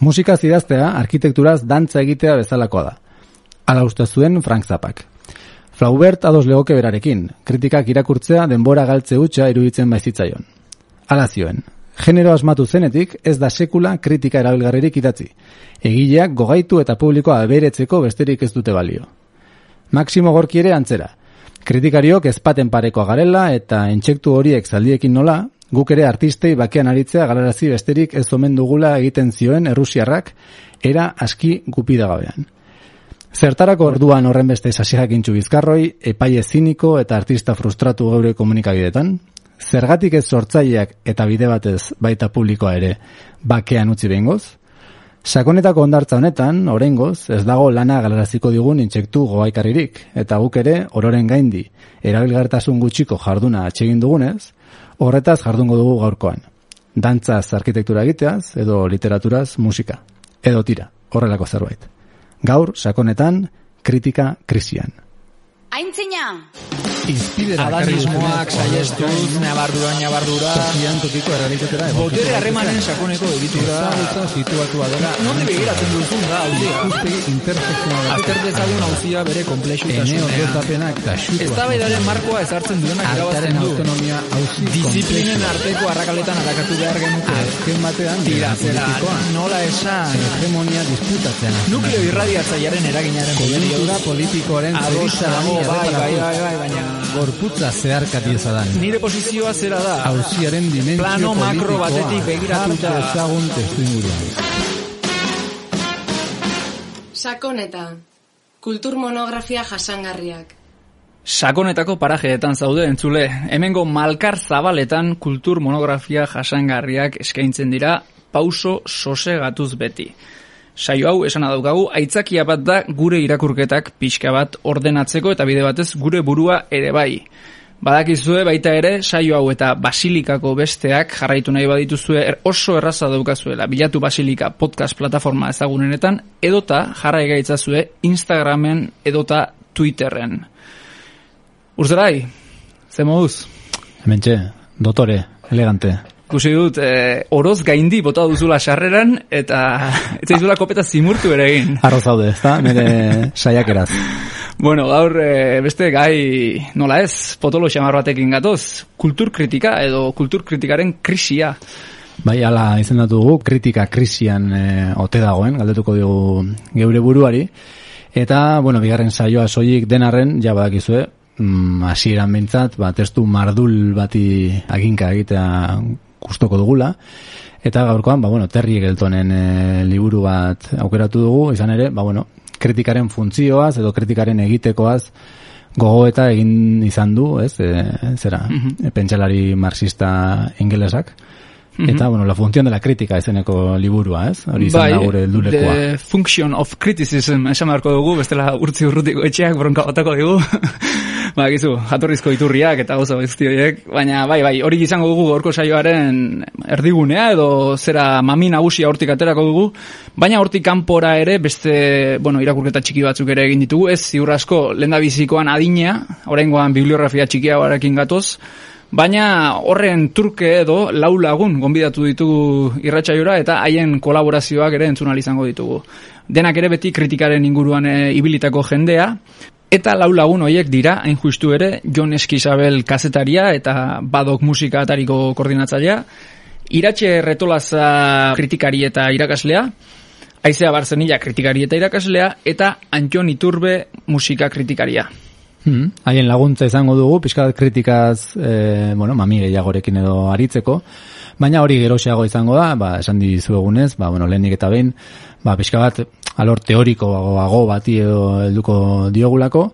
Musika idaztea arkitekturaz dantza egitea bezalakoa da. Hala uste zuen Frank Zappak. Flaubert ados legoke berarekin, kritikak irakurtzea denbora galtze hutsa iruditzen baizitzaion. Hala zioen, genero asmatu zenetik ez da sekula kritika erabilgarririk idatzi. Egileak gogaitu eta publikoa beretzeko besterik ez dute balio. Maximo Gorki ere antzera. Kritikariok ezpaten parekoa garela eta entxektu horiek zaldiekin nola, guk ere artistei bakean aritzea galarazi besterik ez omen dugula egiten zioen errusiarrak era aski gupidagabean. Zertarako orduan horren beste sasiakintzu bizkarroi, epaile ziniko eta artista frustratu gaure komunikabidetan? Zergatik ez sortzaileak eta bide batez baita publikoa ere bakean utzi behingoz? Sakonetako ondartza honetan, orengoz, ez dago lana galaraziko digun intsektu goaikarririk, eta guk ere, ororen gaindi, erabilgartasun gutxiko jarduna atsegin dugunez, horretaz jardungo dugu gaurkoan. Dantzaz arkitektura egiteaz, edo literaturaz musika. Edo tira, horrelako zerbait. Gaur, sakonetan, kritika krisian. Aintzina! Inspidera Adanismoak saiestuz, nabardura, nabardura Tokian tokiko errealitatera Botere harremanen sakoneko egitura. Ezagutza situatua dela Nonde begiratzen duzun da, hauzia Ikuspegi intersekzionala. Azter dezagun hauzia bere Ene ordeztapenak xutua Ez da baidaren markoa ezartzen duenak irabazten du. autonomia hauzi Disiplinen arteko arrakaletan atakatu behar genuke. Azken batean Tira, zera, nola esan. Hegemonia disputatzean Nukleo irradiatzaiaren eraginaren Konjunktura politikoaren Ados dago, bai, bai, bai, bai, baina Gorputza zeharkati ezadan. Nire posizioa zera da Hauziaren dimentsio Plano makro batetik begiratuta. hartu ezagun testu inguruan. Sakoneta. Kultur monografia jasangarriak. Sakonetako parajeetan zaude entzule, hemengo malkar zabaletan kultur monografia jasangarriak eskaintzen dira pauso sosegatuz beti. Saio hau esan daukagu aitzakia bat da gure irakurketak pixka bat ordenatzeko eta bide batez gure burua ere bai. Badakizue baita ere saio hau eta basilikako besteak jarraitu nahi badituzue er- oso erraza daukazuela bilatu basilika podcast plataforma ezagunenetan edota jarrai gaitzazue Instagramen edota Twitterren. Urzerai, ze moduz? Hementxe, dotore, elegante. Ikusi dut, eh, oroz gaindi bota duzula sarreran eta ez zaizula kopeta zimurtu ere egin. Arro zaude, ezta? Nire saiakeraz. Bueno, gaur eh, beste gai nola ez, potolo xamar batekin gatoz, kulturkritika edo kulturkritikaren krisia. Bai, ala izendatu dugu, kritika krisian e, ote dagoen, galdetuko dugu geure buruari. Eta, bueno, bigarren saioa soilik denarren, ja badakizue, mm, hasieran bintzat, ba, testu mardul bati aginka egitea gustoko dugula. Eta gaurkoan, ba, bueno, Terry Egeltonen e, liburu bat aukeratu dugu, izan ere, ba, bueno, kritikaren funtzioaz edo kritikaren egitekoaz gogo eta egin izan du, ez, e, zera, Mhm. pentsalari marxista ingelesak. Eta, bueno, la función de la crítica izeneko liburua, ez? Hori izan da gure heldulekoa. the function of criticism, esan beharko dugu, bestela urtzi urrutiko etxeak bronka batako dugu. ba, gizu, jatorrizko iturriak eta gauza guzti horiek, baina bai, bai, hori izango dugu gorko saioaren erdigunea edo zera mami nagusia hortik aterako dugu, baina hortik kanpora ere beste, bueno, irakurketa txiki batzuk ere egin ditugu, ez ziur asko lendabizikoan adina, oraingoan bibliografia txikia barekin gatoz, Baina horren turke edo lau lagun gonbidatu ditugu irratsaiora eta haien kolaborazioak ere entzun izango ditugu. Denak ere beti kritikaren inguruan e, ibilitako jendea eta lau lagun hoiek dira hain justu ere Jon Eskizabel kazetaria eta Badok musika atariko koordinatzailea, Iratxe Retolaza kritikari eta irakaslea, Aizea Barzenila kritikari eta irakaslea eta Antjon Iturbe musika kritikaria. Hmm, haien laguntza izango dugu, pixka kritikaz, e, bueno, mami gehiagorekin edo aritzeko, baina hori geroxeago izango da, ba, esan dizuegunez, ba, bueno, lehenik eta behin, ba, pixka bat, alor teorikoago bati edo helduko diogulako,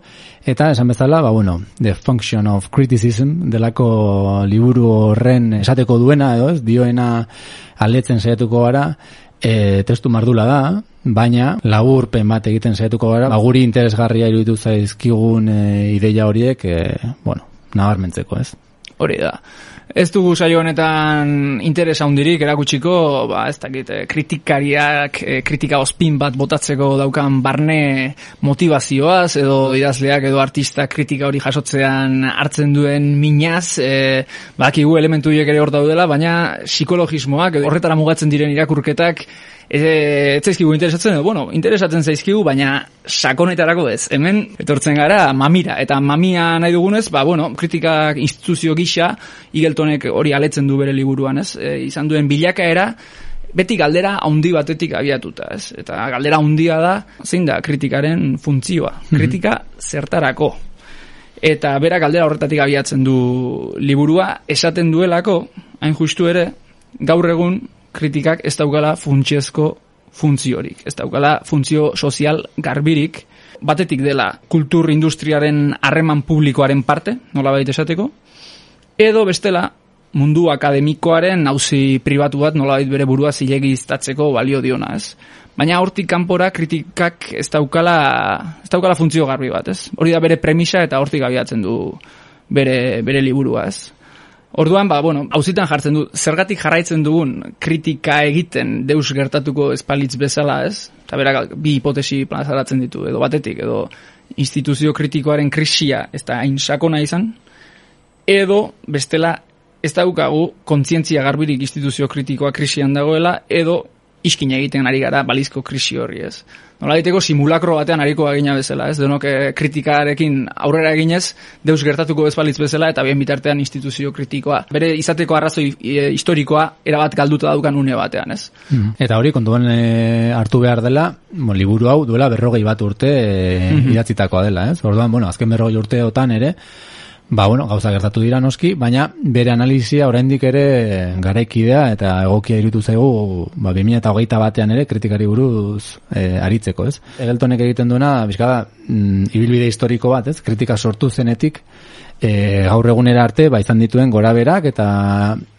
eta esan bezala, ba, bueno, The Function of Criticism, delako liburu horren esateko duena, edo ez, dioena aletzen saiatuko gara, e, testu mardula da, baina laburpen bat egiten saiatuko gara, ba, guri interesgarria iruditu zaizkigun e, ideia horiek, e, bueno, nabarmentzeko, ez? Hori da. Ez dugu saio honetan interesa hundirik erakutsiko, ba, ez dakit, eh, kritikariak, kritika ospin bat botatzeko daukan barne motivazioaz, edo idazleak edo artista kritika hori jasotzean hartzen duen minaz, e, bakigu elementu ere hor daudela, baina psikologismoak, horretara mugatzen diren irakurketak, ez zaizkigu interesatzen, edo, bueno, interesatzen zaizkigu, baina sakonetarako ez. Hemen, etortzen gara, mamira, eta mamia nahi dugunez, ba, bueno, kritikak instituzio gisa, igeltonek hori aletzen du bere liburuan, ez? E, izan duen bilakaera, beti galdera handi batetik abiatuta, ez? Eta galdera handia da, zein da kritikaren funtzioa, mhm. kritika zertarako. Eta bera galdera horretatik abiatzen du liburua, esaten duelako, hain justu ere, gaur egun kritikak ez daukala funtsiezko funtziorik. Ez daukala funtzio sozial garbirik, batetik dela kultur industriaren harreman publikoaren parte, nola baita esateko, edo bestela mundu akademikoaren nauzi pribatu bat nola bere burua zilegi iztatzeko balio diona, ez? Baina hortik kanpora kritikak ez daukala, ez daukala funtzio garbi bat, ez? Hori da bere premisa eta hortik abiatzen du bere, bere liburua, ez? Orduan, ba, bueno, hauzitan jartzen du, zergatik jarraitzen dugun kritika egiten deus gertatuko espalitz bezala, ez? Eta berak bi hipotesi plazaratzen ditu, edo batetik, edo instituzio kritikoaren krisia ez da hain sakona izan, edo bestela ez daukagu kontzientzia garbirik instituzio kritikoa krisian dagoela, edo iskin egiten ari gara balizko krisi horri ez. Nola diteko simulakro batean hariko agina bezala, ez? Denok eh, kritikarekin aurrera eginez, deus gertatuko bezpalitz bezala, eta bien bitartean instituzio kritikoa. Bere izateko arrazoi e, historikoa erabat galduta daukan une batean, ez? Mm. Eta hori, kontuan e, hartu behar dela, bon, liburu hau duela berrogei bat urte e, mm idatzitakoa dela, ez? Orduan, bueno, azken berrogei urteotan ere, Ba, bueno, gauza gertatu dira noski, baina bere analizia oraindik ere garaikidea eta egokia irutu zaigu ba, 2008 batean ere kritikari buruz e, aritzeko, ez? Egeltonek egiten duena, bizkada, mm, ibilbide historiko bat, ez? Kritika sortu zenetik, e, gaur egunera arte, ba, izan dituen gora berak eta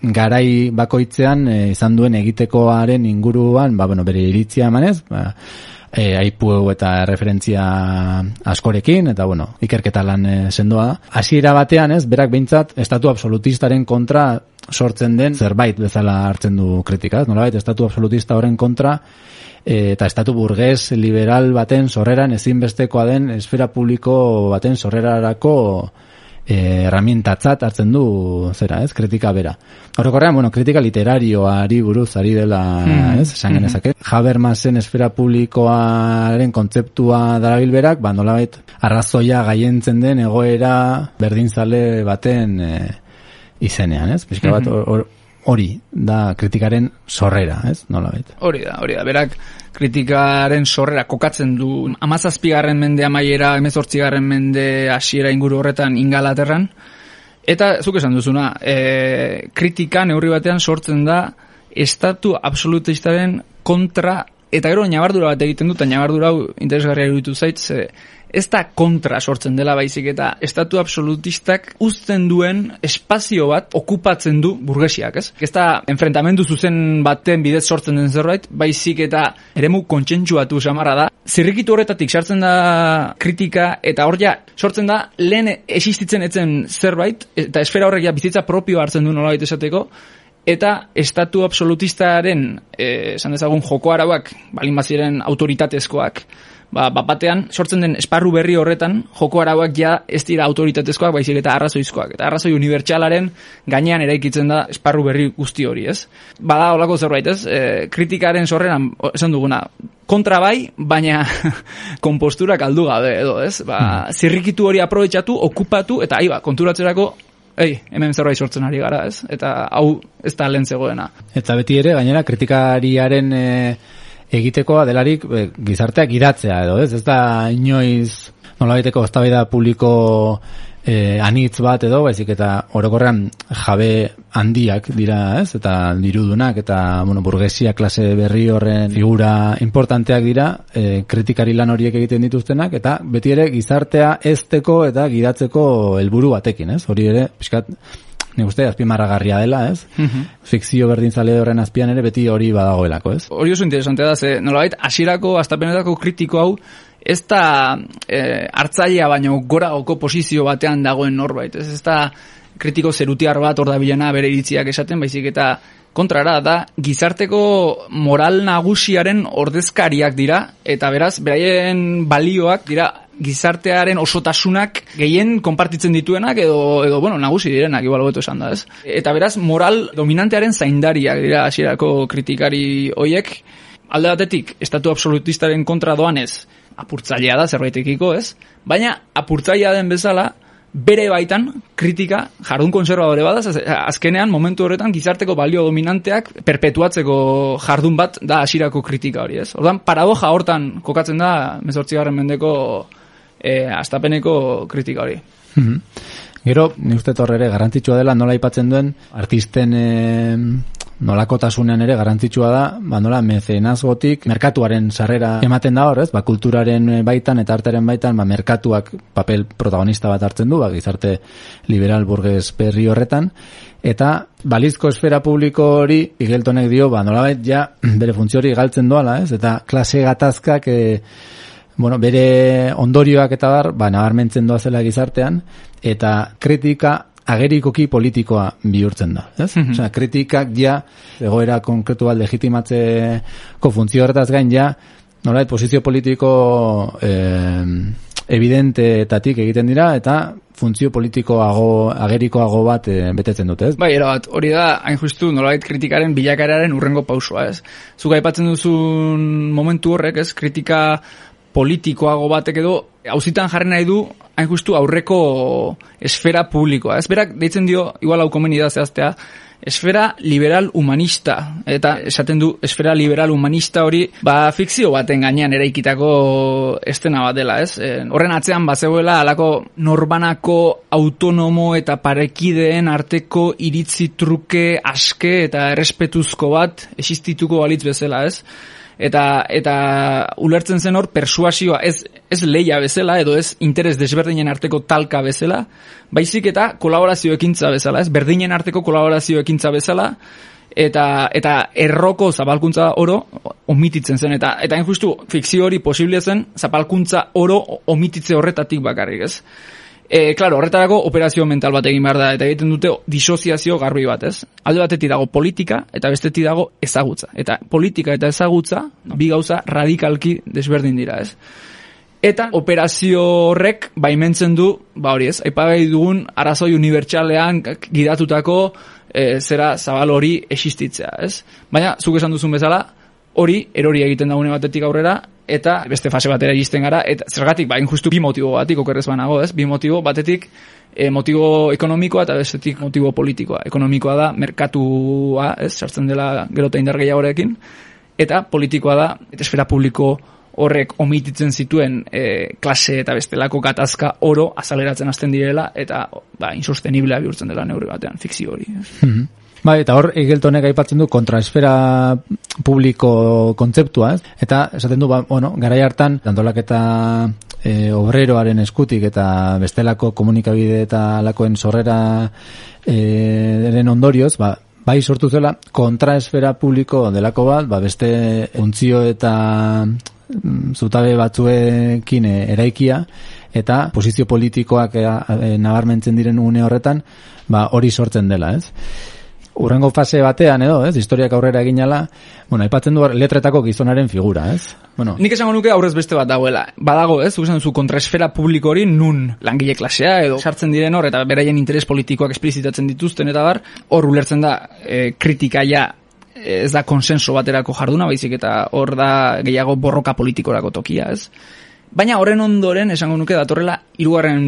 garai bakoitzean e, izan duen egitekoaren inguruan, ba, bueno, bere iritzia emanez, ba, e, aipu eta referentzia askorekin, eta bueno, ikerketa lan e, sendoa. Hasiera batean, ez, berak behintzat, estatu absolutistaren kontra sortzen den zerbait bezala hartzen du kritika, nolabait, estatu absolutista horren kontra, e, eta estatu burgez liberal baten sorreran ezinbestekoa den esfera publiko baten sorrerarako eh, herramientatzat hartzen du zera, ez? Kritika bera. Horrekorrean, bueno, kritika literarioari buruz ari dela, mm ez? Esan genezake. Mm Habermasen esfera publikoaren kontzeptua darabil berak, ba, nolabait, arrazoia gaientzen den egoera berdinzale baten e, izenean, ez? Bizka bat, mm hori da kritikaren sorrera, ez? Nola baita. Hori da, hori da. Berak kritikaren sorrera kokatzen du amazazpigarren mende amaiera, emezortzigarren mende hasiera inguru horretan ingalaterran. Eta, zuk esan duzuna, e, kritika neurri batean sortzen da estatu absolutistaren kontra eta gero nabardura bat egiten dut, eta nabardura hau interesgarria iruditu zait, ze ez da kontra sortzen dela baizik eta estatu absolutistak uzten duen espazio bat okupatzen du burgesiak, ez? Ez da enfrentamendu zuzen baten bidez sortzen den zerbait, baizik eta eremu kontsentsuatu samarra da. Zirrikitu horretatik sartzen da kritika eta hor ja sortzen da lehen existitzen etzen zerbait eta esfera horrek ja bizitza propio hartzen du nolabait esateko eta estatu absolutistaren eh, esan dezagun joko arauak balin baziren autoritatezkoak ba, batean sortzen den esparru berri horretan joko arauak ja ez dira autoritatezkoak baizik eta arrazoizkoak eta arrazoi unibertsalaren gainean eraikitzen da esparru berri guzti hori, ez? Bada holako zerbait, ez? E, kritikaren sorreran esan duguna kontra bai, baina kompostura kaldu gabe edo, ez? Ba, hmm. zirrikitu hori aprobetxatu, okupatu eta aiba, konturatzerako Ei, hemen zerbait sortzen ari gara, ez? Eta hau ez da lehen zegoena. Eta beti ere, gainera, kritikariaren e, egitekoa delarik e, gizarteak idatzea edo, ez? Ez da inoiz nola baiteko eztabaida publiko e, anitz bat edo, baizik eta orokorrean jabe handiak dira, ez? Eta dirudunak eta bueno, burgesia klase berri horren figura importanteak dira, e, kritikari lan horiek egiten dituztenak eta beti ere gizartea ezteko eta gidatzeko helburu batekin, ez? Hori ere, pixkat nik uste azpimarragarria dela, ez? Fikzio berdintzale horren azpian ere beti hori badagoelako, ez? Hori oso interesantea da, ze nolabait, hasierako astapenetako kritiko hau, ez da e, hartzailea baino goragoko posizio batean dagoen norbait, ez, ez da kritiko zerutiar bat hor dabilena bere iritziak esaten, baizik eta kontrara da gizarteko moral nagusiaren ordezkariak dira eta beraz beraien balioak dira gizartearen osotasunak gehien konpartitzen dituenak edo, edo bueno, nagusi direnak igual hobeto esan da, ez? Eta beraz moral dominantearen zaindariak dira hasierako kritikari hoiek alde batetik estatu absolutistaren kontra doanez apurtzailea da zerbaitekiko, ez? Baina apurtzailea den bezala bere baitan kritika jardun konservadore bada, azkenean momentu horretan gizarteko balio dominanteak perpetuatzeko jardun bat da hasirako kritika hori, ez? Ordan paradoja hortan kokatzen da 18. mendeko eh astapeneko kritika hori. Mhm. Gero, ni uste torrere garrantzitsua dela nola aipatzen duen artisten e, nolakotasunean ere garrantzitsua da, ba nola mecenazgotik merkatuaren sarrera ematen da hor, ez? Ba kulturaren baitan eta artearen baitan, ba merkatuak papel protagonista bat hartzen du, ba gizarte liberal burges berri horretan eta balizko esfera publiko hori igeltonek dio, ba nolabait ja bere funtzio hori galtzen doala, ez? Eta klase gatazkak e, bueno, bere ondorioak eta bar, ba nabarmentzen doa zela gizartean eta kritika agerikoki politikoa bihurtzen da, ez? Mm Osea, kritikak ja egoera konkretu bat legitimatzeko funtzio horretaz gain ja nolait posizio politiko eh, evidenteetatik egiten dira eta funtzio politikoago agerikoago bat e, betetzen dute, ez? Bai, era bat, hori da, hain justu, nolait kritikaren bilakararen urrengo pausua, ez? Zuk aipatzen duzun momentu horrek, ez? Kritika politikoago batek edo hauzitan jarri nahi du hain justu aurreko esfera publikoa. Ez berak deitzen dio, igual hau komeni da zehaztea, esfera liberal humanista. Eta esaten du esfera liberal humanista hori, ba fikzio baten gainean eraikitako estena bat dela, ez? E, horren atzean bazegoela alako norbanako autonomo eta parekideen arteko iritzi truke aske eta errespetuzko bat existituko balitz bezala, ez? Eta eta ulertzen zen hor persuasioa ez ez leia bezala edo ez interes desberdinen arteko talka bezala, baizik eta kolaborazio ekintza bezala, ez berdinen arteko kolaborazio ekintza bezala eta eta erroko zapalkuntza oro omititzen zen eta eta injustu fikzio hori posible zen zapalkuntza oro omititze horretatik bakarrik, ez? E, claro, horretarako operazio mental bat egin behar da, eta egiten dute disoziazio garbi bat, ez? Alde batetik dago politika, eta bestetik dago ezagutza. Eta politika eta ezagutza, bi gauza radikalki desberdin dira, ez? Eta operazio horrek baimentzen du, ba hori ez, aipagai dugun arazoi unibertsalean gidatutako e, zera zabal hori existitzea, ez? Baina, zuk esan duzun bezala, hori erori egiten daune batetik aurrera eta beste fase batera iristen gara eta zergatik ba injustu bi motibo batik okerrez banago, ez? Bi motibo batetik e, motibo ekonomikoa eta bestetik motibo politikoa. Ekonomikoa da merkatua, ez? Sartzen dela gero ta indar gehiagorekin eta politikoa da eta esfera publiko horrek omititzen zituen e, klase eta bestelako gatazka oro azaleratzen hasten direla eta ba insosteniblea bihurtzen dela neurri batean fikzio hori. Mm Bai, eta hor Egeltonek aipatzen du kontraesfera publiko kontzeptua, ez? Eta esaten du, ba, bueno, garai hartan antolaketa e, obreroaren eskutik eta bestelako komunikabide eta lakoen sorrera e, ondorioz, ba, bai sortu zela kontraesfera publiko delako bat, ba, beste untzio eta mm, zutabe batzuekin e, eraikia eta posizio politikoak e, e, nabarmentzen diren une horretan, ba, hori sortzen dela, ez? Urrengo fase batean edo, ez, historiak aurrera eginala, bueno, aipatzen du letretako gizonaren figura, ez? Bueno. Nik esango nuke aurrez beste bat dagoela. Badago, ez, zuzen zu kontraesfera publiko hori nun langile klasea edo sartzen diren hor eta beraien interes politikoak esplizitatzen dituzten eta bar, hor ulertzen da e, kritikaia ez da konsenso baterako jarduna, baizik eta hor da gehiago borroka politikorako tokia, ez? Baina horren ondoren esango nuke datorrela hirugarren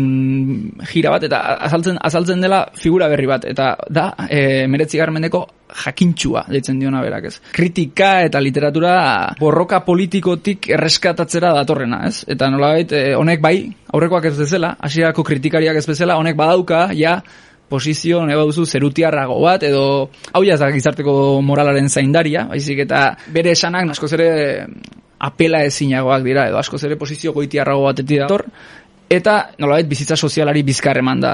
jira bat eta azaltzen azaltzen dela figura berri bat eta da e, meretzi garmendeko jakintxua deitzen diona berak ez. Kritika eta literatura borroka politikotik erreskatatzera datorrena ez. Eta nolabait e, honek bai aurrekoak ez bezala, hasierako kritikariak ez bezala, honek badauka ja posizio neba duzu zerutiarrago bat edo hau ja gizarteko moralaren zaindaria, baizik eta bere esanak nasko ere apela ezinagoak dira, edo asko ere posizio goitiarrago batetik dator, eta nolabait bizitza sozialari bizkar eman da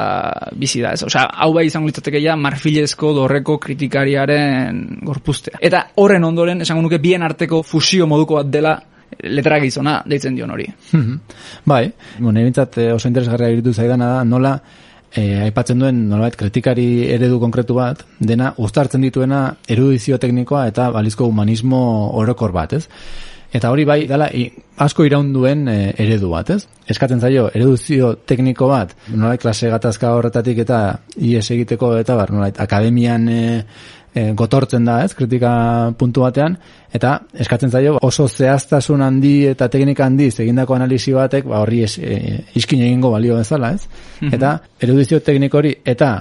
bizi da, ez? Osea, hau bai izango litzateke ja marfilezko dorreko kritikariaren gorpuztea. Eta horren ondoren esango nuke bien arteko fusio moduko bat dela letra gizona deitzen dion hori. Mhm. bai, bueno, bintzat eh, oso interesgarria iritu zaidana da, nola eh, aipatzen duen nolabait kritikari eredu konkretu bat, dena uztartzen dituena erudizio teknikoa eta balizko humanismo orokor bat, ez? Eta hori bai, dala, asko iraunduen e, eredu bat, ez? Eskatzen zaio, ereduzio tekniko bat, nolait klase gatazka horretatik eta IES egiteko eta bar, nolait akademian e, e, gotortzen da, ez? Kritika puntu batean, eta eskatzen zaio oso zehaztasun handi eta teknika handi egindako analisi batek, ba horri es, e, iskin egingo balio bezala, ez? Mhm. Eta erudizio tekniko hori, eta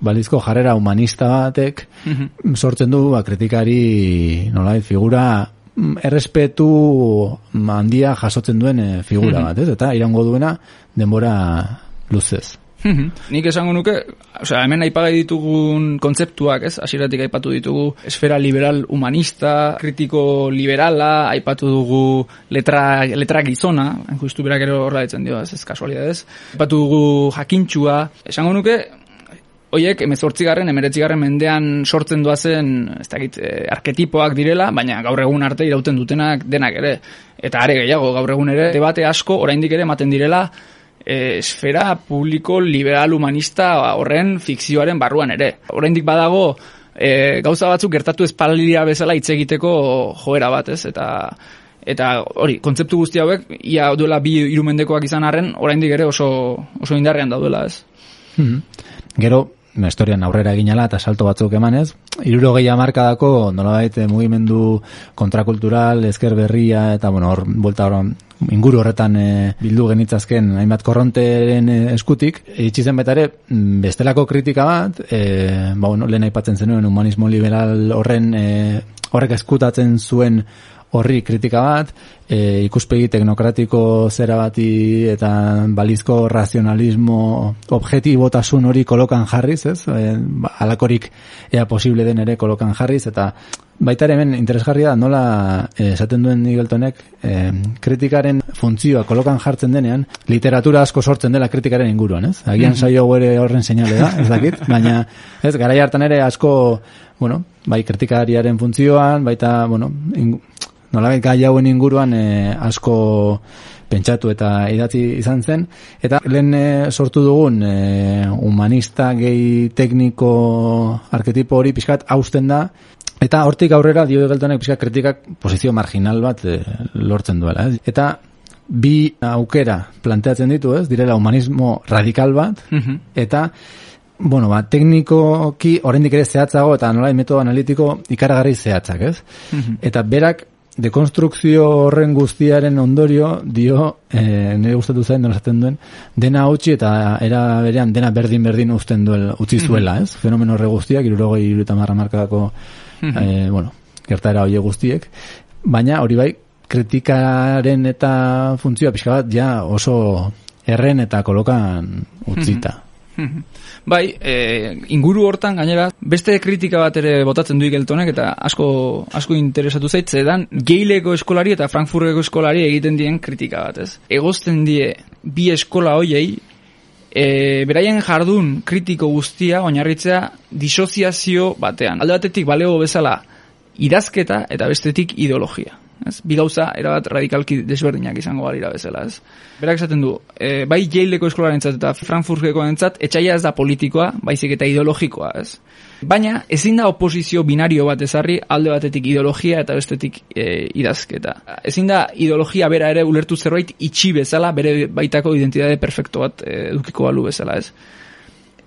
balizko jarrera humanista batek Mhm. sortzen du ba, kritikari nolait figura mm, errespetu handia jasotzen duen eh, figura Mhm. bat, ez? Eta irango duena denbora luzez. Mhm. Nik esango nuke, osea, hemen aipagai ditugun kontzeptuak, ez? Hasieratik aipatu ditugu esfera liberal humanista, kritiko liberala, aipatu dugu letra, letra gizona, justu berak ere horra ditzen dio, ez, ez kasualidadez. Aipatu dugu jakintxua, esango nuke, Oiek, emezortzigarren, emeretzigarren mendean sortzen doazen, ez dakit, eh, arketipoak direla, baina gaur egun arte irauten dutenak denak ere. Eta are gehiago, gaur egun ere, debate asko, oraindik ere ematen direla, eh, esfera publiko liberal humanista horren fikzioaren barruan ere. Oraindik badago, eh, gauza batzuk gertatu espaldia bezala hitz egiteko joera bat, ez? Eta eta hori, kontzeptu guzti hauek, ia duela bi irumendekoak izan arren, oraindik ere oso, oso indarrean daudela, ez? Mhm. Gero, historian aurrera eginala eta salto batzuk emanez, irurogei amarkadako nolabait eh, mugimendu kontrakultural, esker berria eta bueno, hor, buelta hor, inguru horretan eh, bildu genitzazken hainbat korronteren eh, eskutik, itxi zen baita ere mm, bestelako kritika bat, eh, ba, bueno, lehen aipatzen zenuen humanismo liberal horren eh, horrek eskutatzen zuen horri kritika bat, e, ikuspegi teknokratiko zera bati eta balizko razionalismo objetibotasun hori kolokan jarriz, ez? E, ba, alakorik ea posible den ere kolokan jarriz, eta baita ere hemen interesgarria da nola eh, esaten duen Igeltonek e, kritikaren funtzioa kolokan jartzen denean, literatura asko sortzen dela kritikaren inguruan, ez? Agian saio ere horren seinale da, ez dakit, baina ez, garai hartan ere asko bueno, bai kritikariaren funtzioan, baita, bueno, ingu, nolabait gai hauen inguruan e, asko pentsatu eta idatzi izan zen. Eta lehen e, sortu dugun e, humanista gehi tekniko arketipo hori pixkat hausten da. Eta hortik aurrera dio egeltonek pixkat kritikak posizio marginal bat e, lortzen duela ez? eta bi aukera planteatzen ditu ez? Direla humanismo radikal bat. Eta bueno, ba, teknikoki oraindik ere zehatzago eta nola metodo analitiko ikaragarri zehatzak, ez? Eta berak dekonstrukzio horren guztiaren ondorio dio, eh, nire gustatu zain dena esaten duen, dena hautsi eta era berean dena berdin berdin uzten duel, utzi zuela, ez? Fenomeno horre guztiak, irurogei iruta marra markadako, eh, bueno, gertaera hoie guztiek, baina hori bai, kritikaren eta funtzioa pixka bat ja oso erren eta kolokan utzita. Bai, e, inguru hortan gainera beste kritika bat ere botatzen du Igeltonek eta asko asko interesatu zait zedan Geileko eskolari eta Frankfurteko eskolari egiten dien kritika bat, ez? Egozten die bi eskola hoiei e, beraien jardun kritiko guztia oinarritzea disoziazio batean. Alde batetik balego bezala idazketa eta bestetik ideologia. Ez? Bi gauza erabat radikalki desberdinak izango balira bezala, ez? Berak esaten du, e, bai Yaleko eskolarentzat eta Frankfurteko entzat, etxaia ez da politikoa, baizik eta ideologikoa, ez? Baina, ezin da oposizio binario bat ezarri, alde batetik ideologia eta bestetik e, idazketa. Ezin da ideologia bera ere ulertu zerbait itxi bezala, bere baitako identitate perfecto bat e, edukiko balu bezala, ez?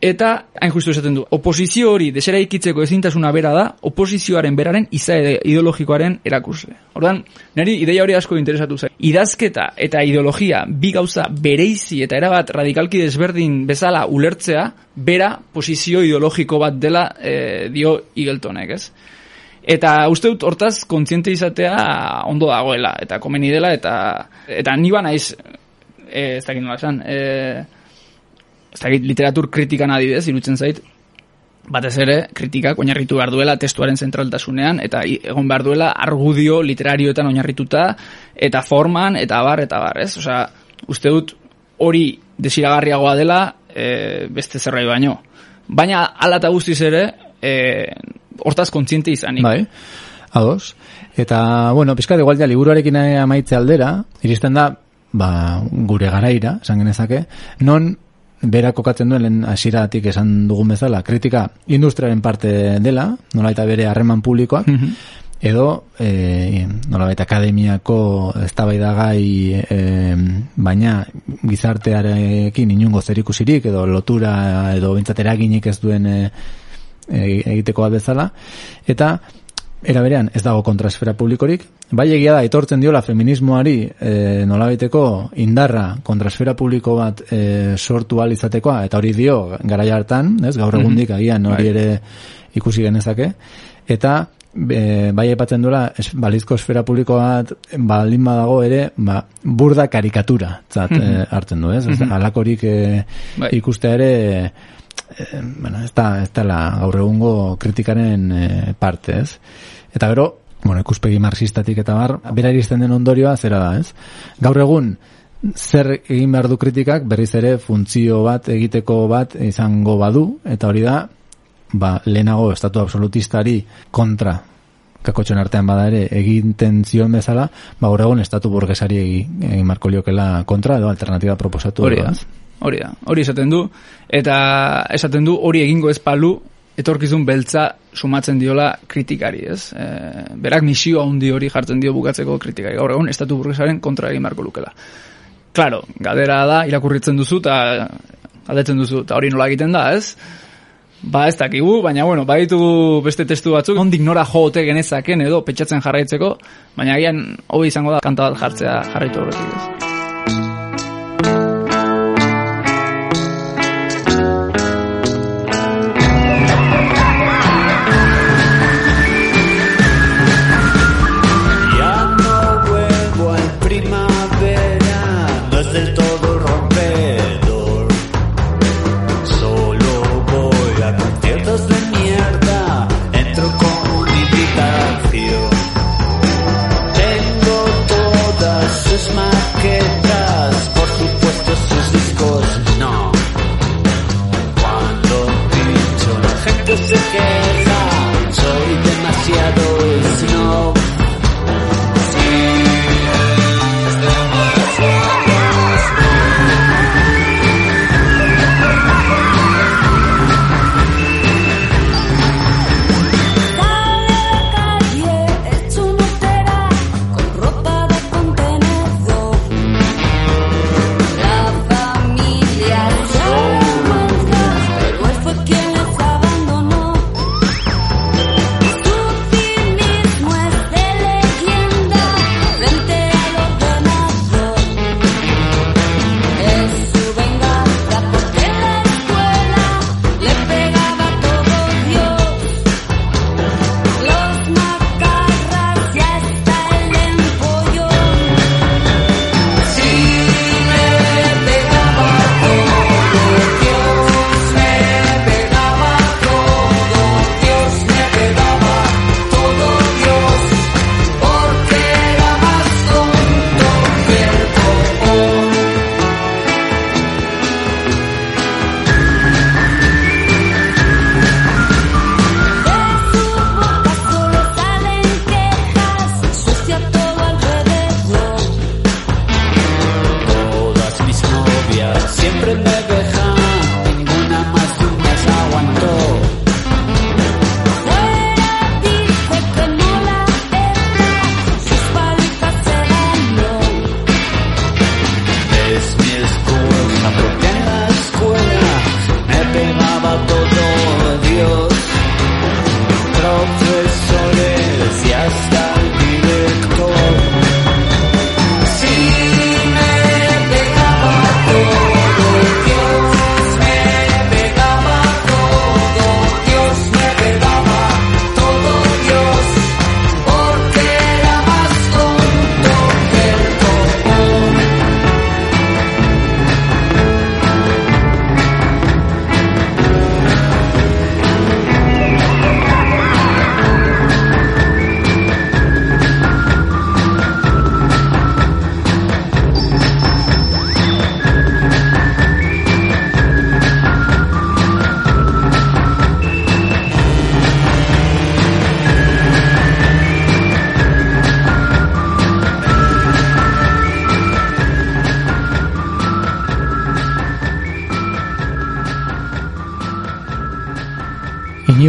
Eta, hain justu esaten du, oposizio hori desera ikitzeko ezintasuna bera da, oposizioaren beraren izaede ideologikoaren erakusle. Ordan, niri ideia hori asko interesatu zen. Idazketa eta ideologia bi gauza bereizi eta erabat radikalki desberdin bezala ulertzea, bera posizio ideologiko bat dela e, dio igeltonek, ez? Eta uste dut hortaz kontziente izatea ondo dagoela, eta komeni dela, eta eta ni ba naiz, e, ez dakit nola esan, e, ez dakit literatur kritikan adibidez, irutzen zait, batez ere, kritikak oinarritu behar duela testuaren zentraltasunean, eta egon behar duela argudio literarioetan oinarrituta, eta forman, eta bar, eta bar, ez? Osea, uste dut hori desiragarriagoa dela e, beste zerbait baino. Baina ala eta guztiz ere, e, hortaz kontziente izanik. Bai, ados. Eta, bueno, pizkat igual ja liburuarekin amaitze aldera, iristen da, ba, gure garaira, esan genezake, non bera kokatzen duen lehen hasiratik esan dugun bezala, kritika industriaren parte dela, nola eta bere harreman publikoak, Mhm. edo e, nolabait akademiako eztabaidagai e, baina gizartearekin inungo zerikusirik edo lotura edo bintzat eraginik ez duen e, e, egiteko bat bezala eta era berean ez dago kontrasfera publikorik. Bai egia da etortzen diola feminismoari e, nolabaiteko indarra kontrasfera publiko bat e, sortu ahal izatekoa eta hori dio garaia hartan ez? Gaur egundik agian hori Bai. ere ikusi genezake. Eta e, bai aipatzen duela es, balizko esfera publiko bat baldin badago ere ba, burda karikatura zat, eh, hartzen du ez, ez alakorik eh, Bai. ikustea ere eh, bueno, ez da, ez da la gaur egungo kritikaren eh, parte ez eta gero bueno, ikuspegi marxistatik eta bar, bera iristen den ondorioa zera da, ez? Gaur egun, zer egin behar du kritikak, berriz ere funtzio bat, egiteko bat izango badu, eta hori da, ba, lehenago estatu absolutistari kontra kakotxen artean bada ere eginten zion bezala, ba, gaur egun estatu burgesari egin, egin marko liokela kontra, edo alternatiba proposatu. Hori da? Hori da, hori esaten du, eta esaten du hori egingo ez palu, etorkizun beltza sumatzen diola kritikari, ez? E, berak misio handi hori jartzen dio bukatzeko kritikari. Gaur egun, estatu burgesaren kontra egin marko lukela. Claro, gadera da, irakurritzen duzu, eta galdetzen duzu, eta hori nola egiten da, ez? Ba, ez dakigu, baina, bueno, baditu beste testu batzuk, ondik nora joote genezaken edo petxatzen jarraitzeko, baina agian hobi izango da kanta bat jartzea jarraitu horretik, ez?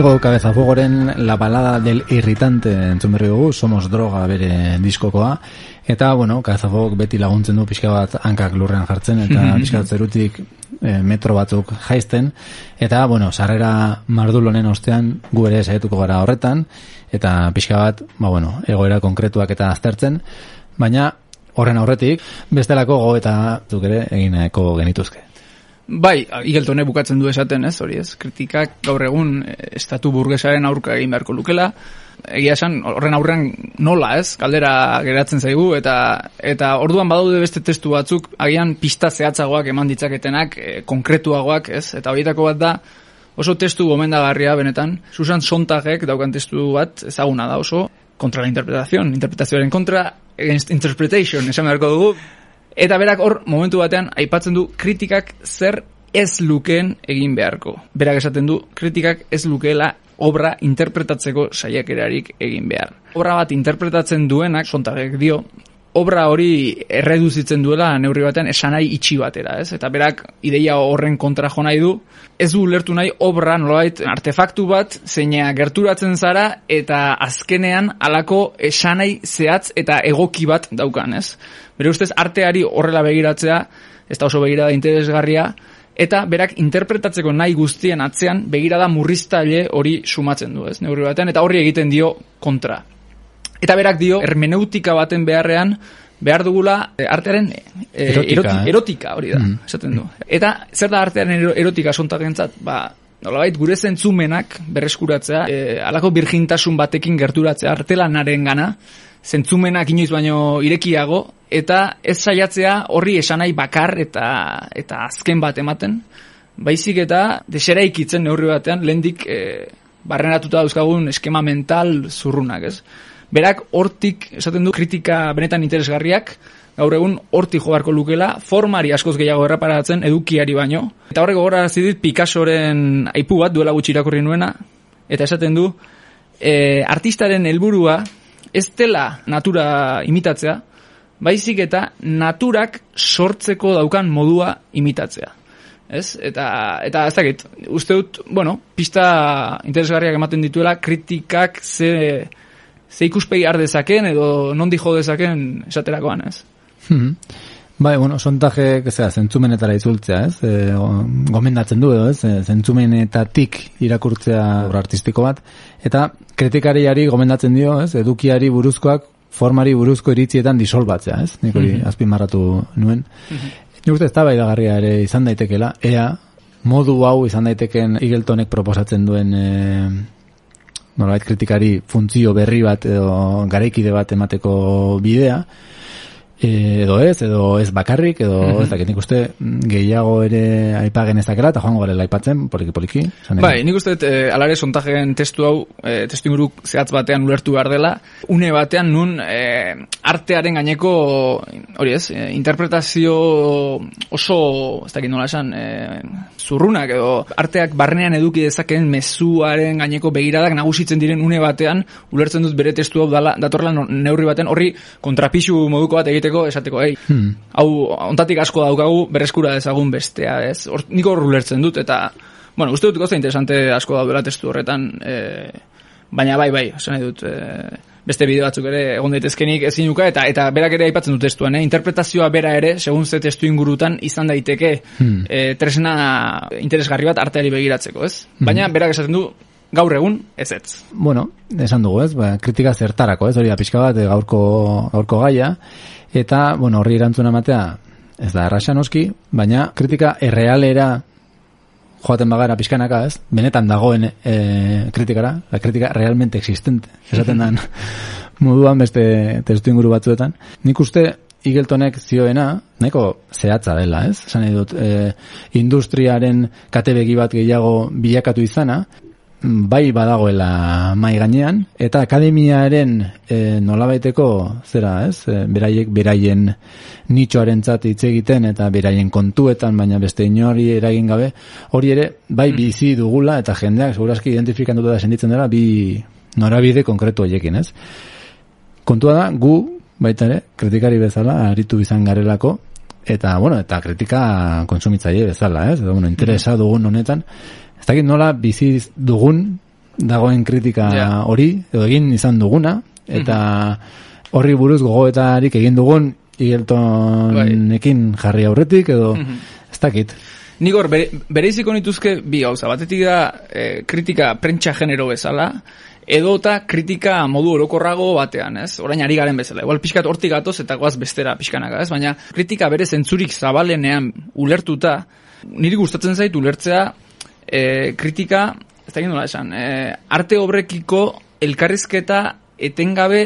Inigo Cabezafogoren La balada del irritante entzun berri dugu, Somos droga bere diskokoa. Eta, bueno, Cabezafogok beti laguntzen du pixka bat hankak lurrean jartzen, eta pixka bat zerutik e, metro batzuk jaisten. Eta, bueno, sarrera mardulonen ostean gu ere saietuko gara horretan, eta pixka bat, ba, bueno, egoera konkretuak eta aztertzen. Baina, horren aurretik, bestelako go eta zuk ere egineko genituzke. Bai, igeltone bukatzen du esaten, ez, hori ez, kritikak gaur egun eh, estatu burgesaren aurka egin beharko lukela, egia esan horren aurrean nola, ez, kaldera geratzen zaigu, eta eta orduan badaude beste testu batzuk, agian pista zehatzagoak eman ditzaketenak, e, konkretuagoak, ez, eta horietako bat da, oso testu gomendagarria benetan, Susan Sontagek daukan testu bat, ezaguna da oso, kontra la interpretación, interpretazioaren kontra, against interpretation, esan beharko dugu, Eta berak hor momentu batean aipatzen du kritikak zer ez lukeen egin beharko. Berak esaten du kritikak ez lukeela obra interpretatzeko saiakerarik egin behar. Obra bat interpretatzen duenak, sontagek dio, obra hori erreduzitzen duela neurri batean esanai itxi batera, ez? Eta berak ideia horren kontra jo nahi du, ez du ulertu nahi obra nolabait artefaktu bat zeina gerturatzen zara eta azkenean halako esanai zehatz eta egoki bat daukan, ez? Bere ustez arteari horrela begiratzea, ez da oso begirada interesgarria, eta berak interpretatzeko nahi guztien atzean begirada murriztaile hori sumatzen du, ez? Neurri batean eta horri egiten dio kontra. Eta berak dio, hermeneutika baten beharrean, behar dugula eh, artearen e, Erotika, eh? erotika, hori da, Mm. esaten du. Eta zer da artearen ero- erotika sontagentzat, ba, nolabait gure zentzumenak berreskuratzea, e, alako birjintasun batekin gerturatzea artelanaren gana, zentzumenak inoiz baino irekiago, eta ez saiatzea horri esanai bakar eta eta azken bat ematen, baizik eta deseraikitzen neurri batean, lehendik e, barrenatuta dauzkagun eskema mental zurrunak, ez? Berak hortik, esaten du, kritika benetan interesgarriak, gaur egun hortik jo beharko lukela, formari askoz gehiago erraparatzen edukiari baino. Eta horrek gogora dit Picassoren aipu bat duela gutxi irakurri nuena, eta esaten du, e, artistaren helburua ez dela natura imitatzea, baizik eta naturak sortzeko daukan modua imitatzea. Ez? Eta, eta ez dakit, uste dut, bueno, pista interesgarriak ematen dituela, kritikak ze, ze ikuspegi har dezaken edo nondi jo dezaken esaterakoan, ez? Mhm. Bai, bueno, sontaje, zera, zentzumenetara itzultzea, ez? E, gomendatzen du edo, ez? E, zentzumenetatik irakurtzea obra artistiko bat. Eta kritikariari gomendatzen dio, ez? Edukiari buruzkoak formari buruzko iritzietan disolbatzea, ez? Nik hori azpimarratu nuen. Nik uste eztabaidagarria ere izan daitekela, ea modu hau izan daiteken Igeltonek proposatzen duen e, nolabait kritikari funtzio berri bat edo garaikide bat emateko bidea, e, edo ez, edo ez bakarrik, edo ez dakit nik uste mm, gehiago ere aipagen ez dakela, eta joango garela aipatzen, poliki poliki. esan nahi. Bai, nik uste dut, eh, alare sontajen testu hau, eh, testu inguru zehatz batean ulertu behar dela, une batean nun eh, artearen gaineko, hori ez, eh, interpretazio oso, ez dakit nola esan, eh, zurrunak edo arteak barnean eduki dezakeen mezuaren gaineko begiradak nagusitzen diren une batean, ulertzen dut bere testu hau dala, datorla neurri batean, horri kontrapisu moduko bat egiteko esateko, ei, Hmm. hau ontatik asko daukagu bereskura dezagun bestea, ez? Hor, nik hor ulertzen dut, eta, bueno, uste dut gauza interesante asko daudela testu horretan, e, baina bai, bai, esan nahi dut, e, beste bideo batzuk ere egon daitezkenik ezin nuka, eta eta berak ere aipatzen dut testuan, eh? interpretazioa bera ere, segun ze testu ingurutan, izan daiteke Hmm. e, tresna interesgarri bat arteari begiratzeko, ez? Baina berak esaten du, gaur egun, ez ez. Bueno, esan dugu, ez? Ba, kritika zertarako, ez? Hori da pixka bat, gaurko, gaurko gaia. Eta, bueno, horri erantzuna ematea, ez da erraxa noski, baina kritika errealera joaten bagara pixkanaka, ez? Benetan dagoen e, kritikara, la kritika realmente existente, esaten dan moduan beste testu inguru batzuetan. Nik uste Igeltonek zioena, nahiko zehatza dela, ez? Esan nahi dut, e, industriaren katebegi bat gehiago bilakatu izana, bai badagoela mai gainean eta akademiaren e, nolabaiteko zera, ez? E, beraiek beraien nitxoarentzat hitz egiten eta beraien kontuetan baina beste inori eragin gabe hori ere bai bizi dugula eta jendeak segurazki identifikanduta da sentitzen dela bi norabide konkretu hoiekin, ez? Kontua da gu baita ere kritikari bezala aritu izan garelako eta bueno, eta kritika kontsumitzaile bezala, ez? Edo bueno, interesa dugun honetan Ez dakit nola bizi dugun dagoen kritika Ja. hori, edo egin izan duguna, eta horri buruz gogoetarik egin dugun Igeltonekin jarri aurretik, edo ez dakit. Nik hor, bere, bereiziko nituzke bi gauza. Batetik da eh, kritika prentsa genero bezala, edo eta kritika modu orokorrago batean, ez? Orain ari garen bezala. Igual pixkat hortik gatoz eta goaz bestera pixkanaka, ez? Baina kritika bere zentzurik zabalenean ulertuta, niri gustatzen zait ulertzea eh, kritika, ez da nola esan, eh, arte obrekiko elkarrizketa etengabe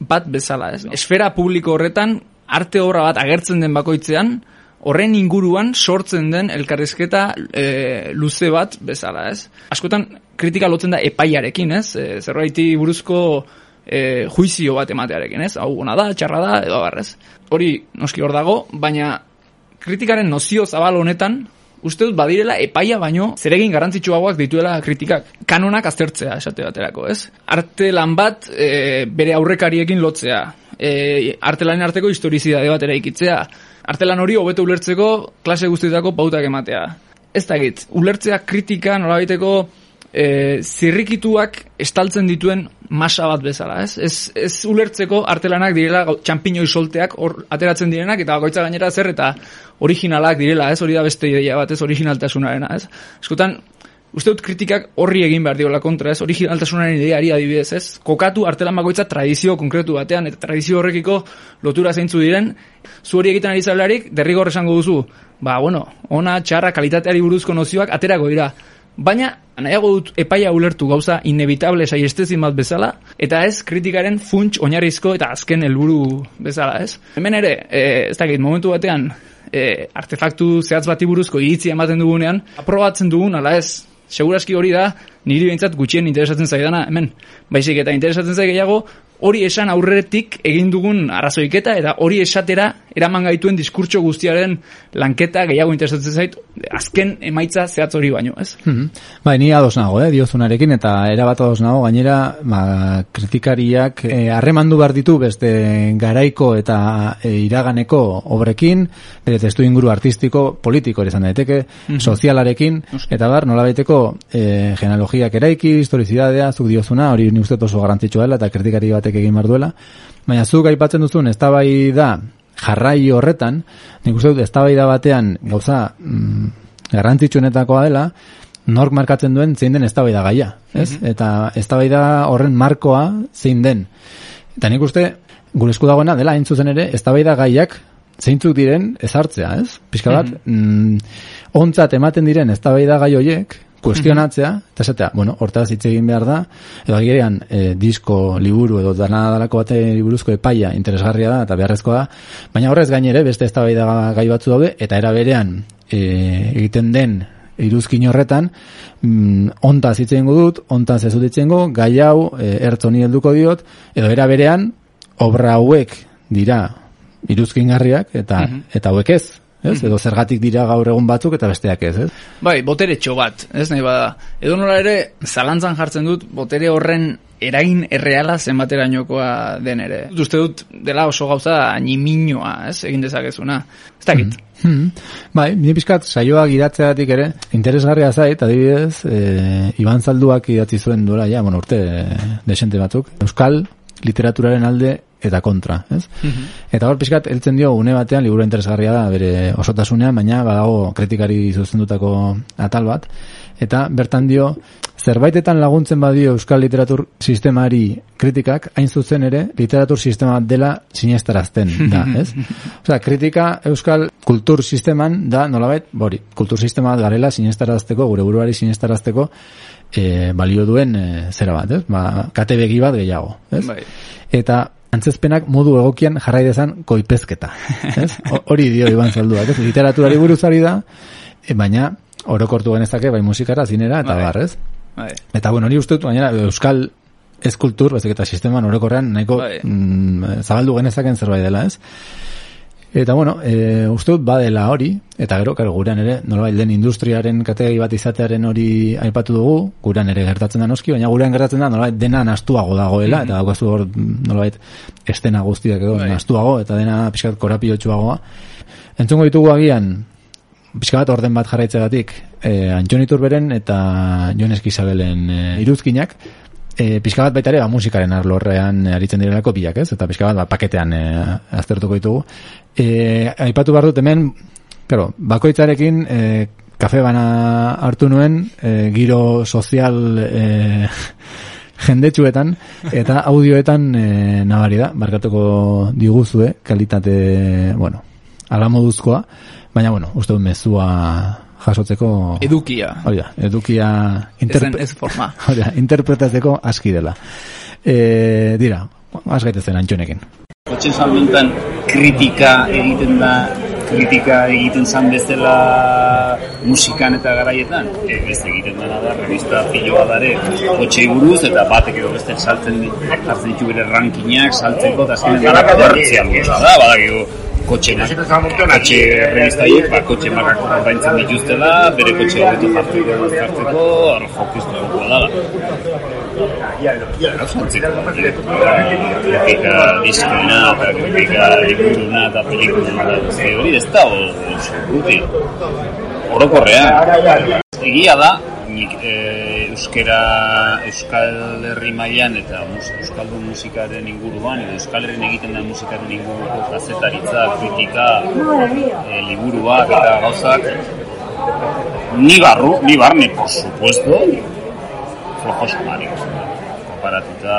bat bezala, ez? Esfera publiko horretan arte obra bat agertzen den bakoitzean, horren inguruan sortzen den elkarrizketa e, luze bat bezala, ez? Askotan kritika lotzen da epaiarekin, ez? E, zerbaiti buruzko e, juizio bat ematearekin, ez? Hau ona da, txarra da, edo abarrez. Hori noski hor dago, baina kritikaren nozio zabal honetan, uste dut badirela epaia baino zeregin garrantzitsuagoak dituela kritikak. Kanonak aztertzea esate baterako, ez? Arte lan bat e, bere aurrekariekin lotzea. E, arte lanen arteko historizidade bat eraikitzea. Artelan hori hobeto ulertzeko klase guztietako pautak ematea. Ez da ulertzea kritika nolabaiteko e, zirrikituak estaltzen dituen masa bat bezala, ez? Ez, ez ulertzeko artelanak direla txampiñoi solteak hor ateratzen direnak eta bakoitza gainera zer eta originalak direla, ez? Hori da beste ideia bat, ez? Originaltasunarena, ez? Eskotan, uste dut kritikak horri egin behar diola kontra, ez? Originaltasunaren ideari adibidez, ez? Kokatu artelan bakoitza tradizio konkretu batean, eta tradizio horrekiko lotura zeintzu diren, zu hori egiten ari zabelarik, derrigor esango duzu, ba, bueno, ona, txarra, kalitateari buruzko nozioak aterako dira. Baina, nahiago dut epaia ulertu gauza inevitable saiestezin bat bezala, eta ez kritikaren funts oinarrizko eta azken helburu bezala, ez? Hemen ere, e, ez dakit, momentu batean, e, artefaktu zehatz bati buruzko iritzi ematen dugunean, aprobatzen dugun, ala ez, seguraski hori da, niri behintzat gutxien interesatzen zaidana, hemen, baizik eta interesatzen zai gehiago, hori esan aurretik egin dugun arrazoiketa, eta hori esatera eraman gaituen diskurtso guztiaren lanketa gehiago interesatzen zait, azken emaitza zehatz hori baino, ez? Mhm. Bai, ni ados nago, eh, diozunarekin, eta erabat ados nago, gainera, ba, kritikariak eh, harremandu behar ditu beste garaiko eta eh, iraganeko obrekin, bere testu inguru artistiko, politiko izan daiteke, sozialarekin, eta bar, nolabaiteko eh, genealogiak eraiki, historizidadea, zuk diozuna, hori ni uste oso garrantzitsua dela, eta kritikari batek egin behar duela, baina zuk aipatzen duzun, eztabai da jarrai horretan, nik uste dut eztabaida batean gauza mm, garrantzitsuenetakoa dela, nork markatzen duen zein den eztabaida gaia, ez? Eta eztabaida horren markoa zein den. Eta nik uste gure esku dagoena dela hain zuzen ere eztabaida gaiak zeintzuk diren ezartzea, ez? Pixka bat, mm, ontzat ematen diren eztabaida gai hoiek kuestionatzea, eta esatea, bueno, hortaz hitz egin behar da, edo agirean e, disko, liburu edo dana dalako bate buruzko epaia interesgarria da eta beharrezkoa da, baina horrez gainere beste eztabaida gai batzu daude eta era berean e, egiten den iruzkin horretan, mm, ontaz hitz egingo dut, ontaz ez dut gai hau e, ertzoni helduko diot, edo era berean obra hauek dira iruzkingarriak eta eta hauek ez, ez? Edo zergatik dira gaur egun batzuk eta besteak ez, ez? Bai, botere bat, ez nahi bada. Edo nola ere, zalantzan jartzen dut, botere horren eragin erreala zenbaterainokoa den ere. Uste dut dela oso gauza niminoa, ez, egin dezakezuna. Ez dakit. Hmm. Bai, ni pixkat saioa gidatzeatik ere, interesgarria zait, adibidez, e, Iban Zalduak idatzi zuen duela, ja, bueno, urte e, desente batzuk, Euskal literaturaren alde eta kontra, ez? Eta hor pixkat, heltzen dio une batean, liburu interesgarria da, bere osotasunean, baina badago kritikari zuzendutako atal bat, eta bertan dio, zerbaitetan laguntzen badio Euskal literatur sistemari kritikak, hain zuzen ere, literatur sistema dela sinestarazten da, ez? Osea, kritika Euskal kultur sisteman da, nolabait, bori, kultur sistema garela sinestarazteko, gure buruari sinestarazteko, e, balio duen e, zera bat, ez? Ba, kate begi bat gehiago, ez? Bai. Eta antzezpenak modu egokian jarrai dezan koipezketa, ez? Ho- Hori dio Iban Zalduak, ez? Literaturari buruz ari da, e, baina orokortu genezake bai musikara, zinera eta Bai. bar, ez? Bai. Eta bueno, hori uste dut, baina Euskal eskultur, bezik eta sisteman orokorrean nahiko Bai. mm, zabaldu genezaken zerbait dela, ez? Eta bueno, e, uste dut badela hori, eta gero, karo, gurean ere, nolabait den industriaren kategori bat izatearen hori aipatu dugu, gurean ere gertatzen da noski, baina gurean gertatzen da nolabait dena nastuago dagoela, eta daukazu hor mm, nolabait estena guztiak edo Bai. nastuago, eta dena pixkat korapiotxuagoa. Entzungo ditugu agian, pixka bat orden bat jarraitzegatik, e, Antxoni Turberen eta Jon Eskizabelen e, iruzkinak, e, pixka bat baita ere, ba, musikaren arlorrean aritzen direlako biak, ez? Eta pixka bat, ba, paketean e, aztertuko ditugu. E, aipatu behar dut hemen, claro, bakoitzarekin e, kafe bana hartu nuen, e, giro sozial e, jendetsuetan, eta audioetan e, nabari da, barkatuko diguzue, kalitate, bueno, ala moduzkoa, baina, bueno, uste dut mezua jasotzeko... Edukia. Hori da, edukia... Ezen ez forma. Hori da, interpretatzeko aski dela. E, dira, az gaitezen antxonekin. Kotxen salmentan kritika egiten da kritika egiten zan bezala musikan eta garaietan e, beste egiten dena da revista piloa dare kotxei buruz eta batek edo beste saltzen jartzen ditu bere rankinak saltzeko eta azkenen dara komertzial da badakigu kotxe kotxe revistaiek ba, kotxe marrak ordaintzen dituztela bere kotxe horretu jartzeko jartzeko hor jokiztu jokoa dala Zantziko, kritika diskona eta kritika liburuna eta pelikuluna eta guzti hori ez da guti. Orokorrean. Egia da, nik e, euskera, euskal herri mailan eta mus, euskaldun musikaren inguruan, edo euskal herrin egiten da musikaren inguruko gazetaritza, kritika, e, liburuak eta gauzak, ni barru, ni barne, por supuesto, flojos amarios konparatuta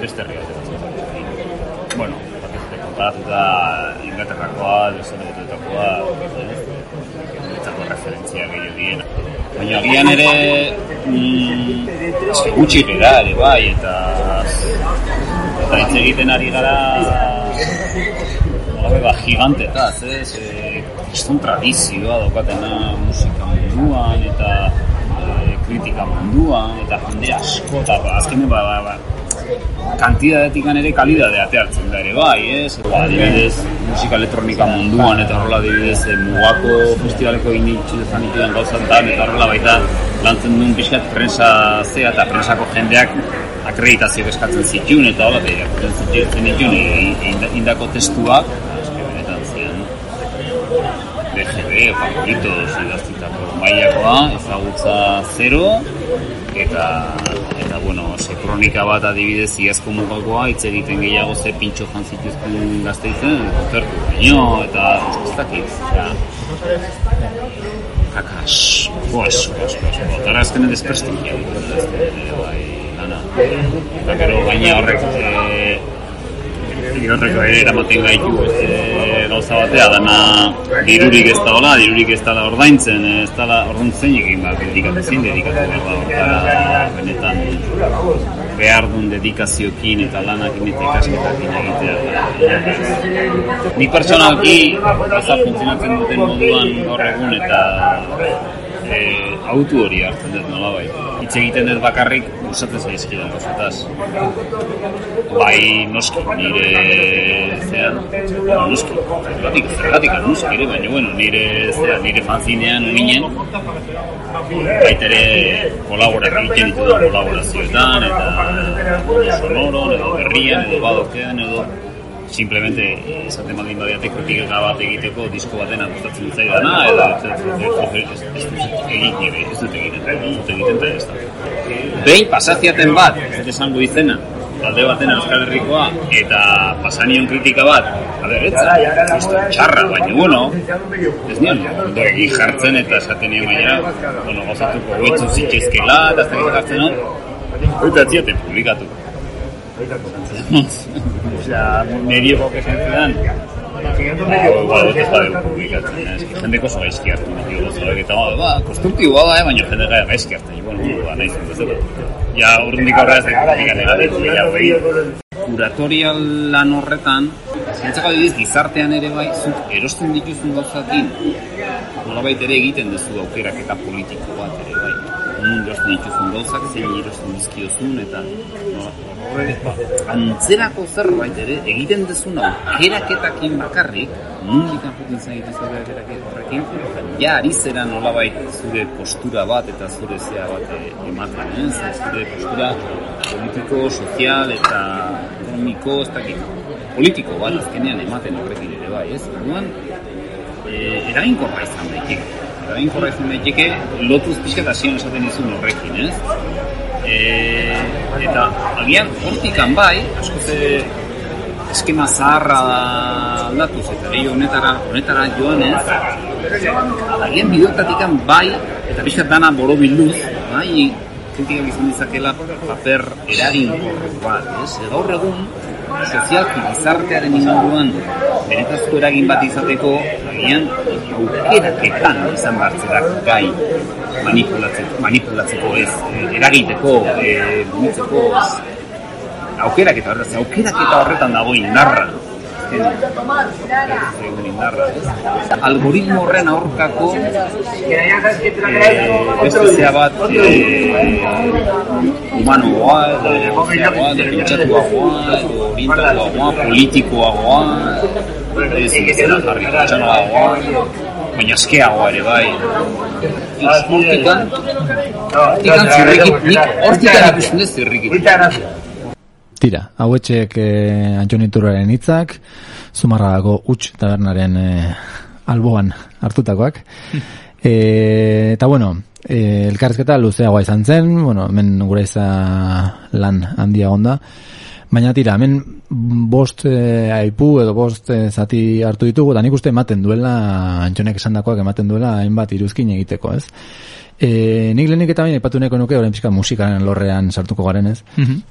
beste herri bat bueno, batez konparatuta Inglaterrakoa, Desorebetoetakoa Etzako referentzia gehiago diena Baina agian ere mm, gutxi gara ere bai eta eta hitz egiten ari gara Olabe ba, gigantetaz, ez? E, Kriston tradizioa daukatena musika munduan eta kritika munduan eta jende asko eta ba, azkene ba, ba, ba kantidadetik ere kalidade ateartzen da ere bai, ez? Ba, adibidez, musika elektronika munduan eta horrela adibidez e, mugako festivaleko inditzu dezan dituen da, eta horrela baita lantzen duen pixkat prensa zea eta prensako jendeak akreditazio eskatzen zituen eta hola, eta irakurtzen zituen indako testuak, benetan zian, BGB, favoritos, idaztitako mailakoa, ezagutza zero, eta, eta bueno, ze kronika bat adibidez iazko mugakoa, hitz egiten gehiago ze pintxo jantzituzten gazteizen, konzertu baino, eta ez dakit, ja, kakas, boaz, boaz, boaz, eta azkenen desprestigia, bai, lana, eta gero gaina horrek, e, horreko ere eramaten gaitu e, gauza batea, dana dirurik ez da hola, dirurik ez da ordaintzen, ez da ordaintzen egin bat, dedikatu zin, dedikatu behar da, benetan behar duen dedikaziokin eta lanakin eta ikasketakin egitea. Ni personalki, gauza funtzionatzen duten moduan gaur egun eta e, autu hori hartzen dut nola bai. Itz egiten dut bakarrik usatzen zaizkidan gauzataz. Bai noski nire zean, no, noski, zergatik, zergatik noski ere, baina bueno, nire zean, nire fanzinean uninen, baitere kolaborak egiten ditu da kolaborazioetan, eta sonoron, edo berrian, edo badokean, edo simplemente esaten baldin badiate kritika bat egiteko disko baten gustatzen zaidana edo ez egin ez dut egiten ez dut egiten ez da behin pasaziaten bat ez esango izena talde baten Euskal Herrikoa eta pasanion kritika bat aderetza, txarra, baina bueno ez nion, egi jartzen eta esaten nion baina bueno, gozatuko goetzu zitxezkela eta ez da jartzen hon eta ziaten publikatu Osea, medio que esan zidan Igual, ez da publikatzen, ez que jendeko oso gaizki hartu nahi gozo, eta ba, konstruktiboa da, baina jende gara gaizki hartu nahi, bueno, ba, nahi zen bezala. Ja, urrundik aurrera ez da kritika ja, behi. Kuratorial lan horretan, zentzako adibiz, gizartean ere bai, zuk erosten dituzun gauzakin, nolabait ere egiten duzu aukerak eta politiko bat erosten dituzun gauzak, zein erosten dizkiozun, eta antzerako zerbait ere egiten dezun aukeraketakin bakarrik mundik anputin zaitu zure horrekin ja ari zera nolabait zure postura bat eta zure zea bat ematen eh? zure postura politiko, sozial eta ekonomiko ez dakit politiko bat azkenean ematen horrekin ere bai ez? Orduan e, eraginkorra izan daiteke. Eraginkorra izan daiteke, lotuz pixka eta zion esaten izun horrekin, ez? E, eta agian hortikan bai, askoz eskema zaharra aldatuz eta gehi honetara, honetara joanez, agian bideotatikan bai, eta pixka dana boro bilduz, bai, kritikak izan dizakela paper eraginkor bat, ez? Gaur egun, sozialki gizartearen inguruan benetazko eragin bat izateko agian aukeraketan izan bartzerak gai manipulatzeko, manipulatzeko ez, eh, eragiteko, e, mugitzeko ez, aukeraketa horretan, aukeraketa horretan dago indarra. Algoritmo horren aurkako eh, beste bat eh, humanoa, edo negozioa, edo pentsatuagoa, edo orientatuagoa, politikoagoa, ez zera jarri pertsonalagoa, baina askeagoa ere bai. Hortikan, hortikan zirrikit, nik hortikan ikusten dut zirrikit. Tira, hauetxek eh, Antxon Iturraren hitzak, Zumarragako Uts tabernaren eh, alboan hartutakoak. e, eta bueno, e, elkarrezketa luzeagoa izan zen, bueno, hemen gure iza lan handia onda. Baina tira, hemen bost e, aipu edo bost e, zati hartu ditugu, da nik uste ematen duela, antxonek esan dakoak ematen duela, hainbat iruzkin egiteko, ez? E, nik lehenik eta bain ipatu neko nuke, orain pixka musikaren lorrean sartuko garen, ez?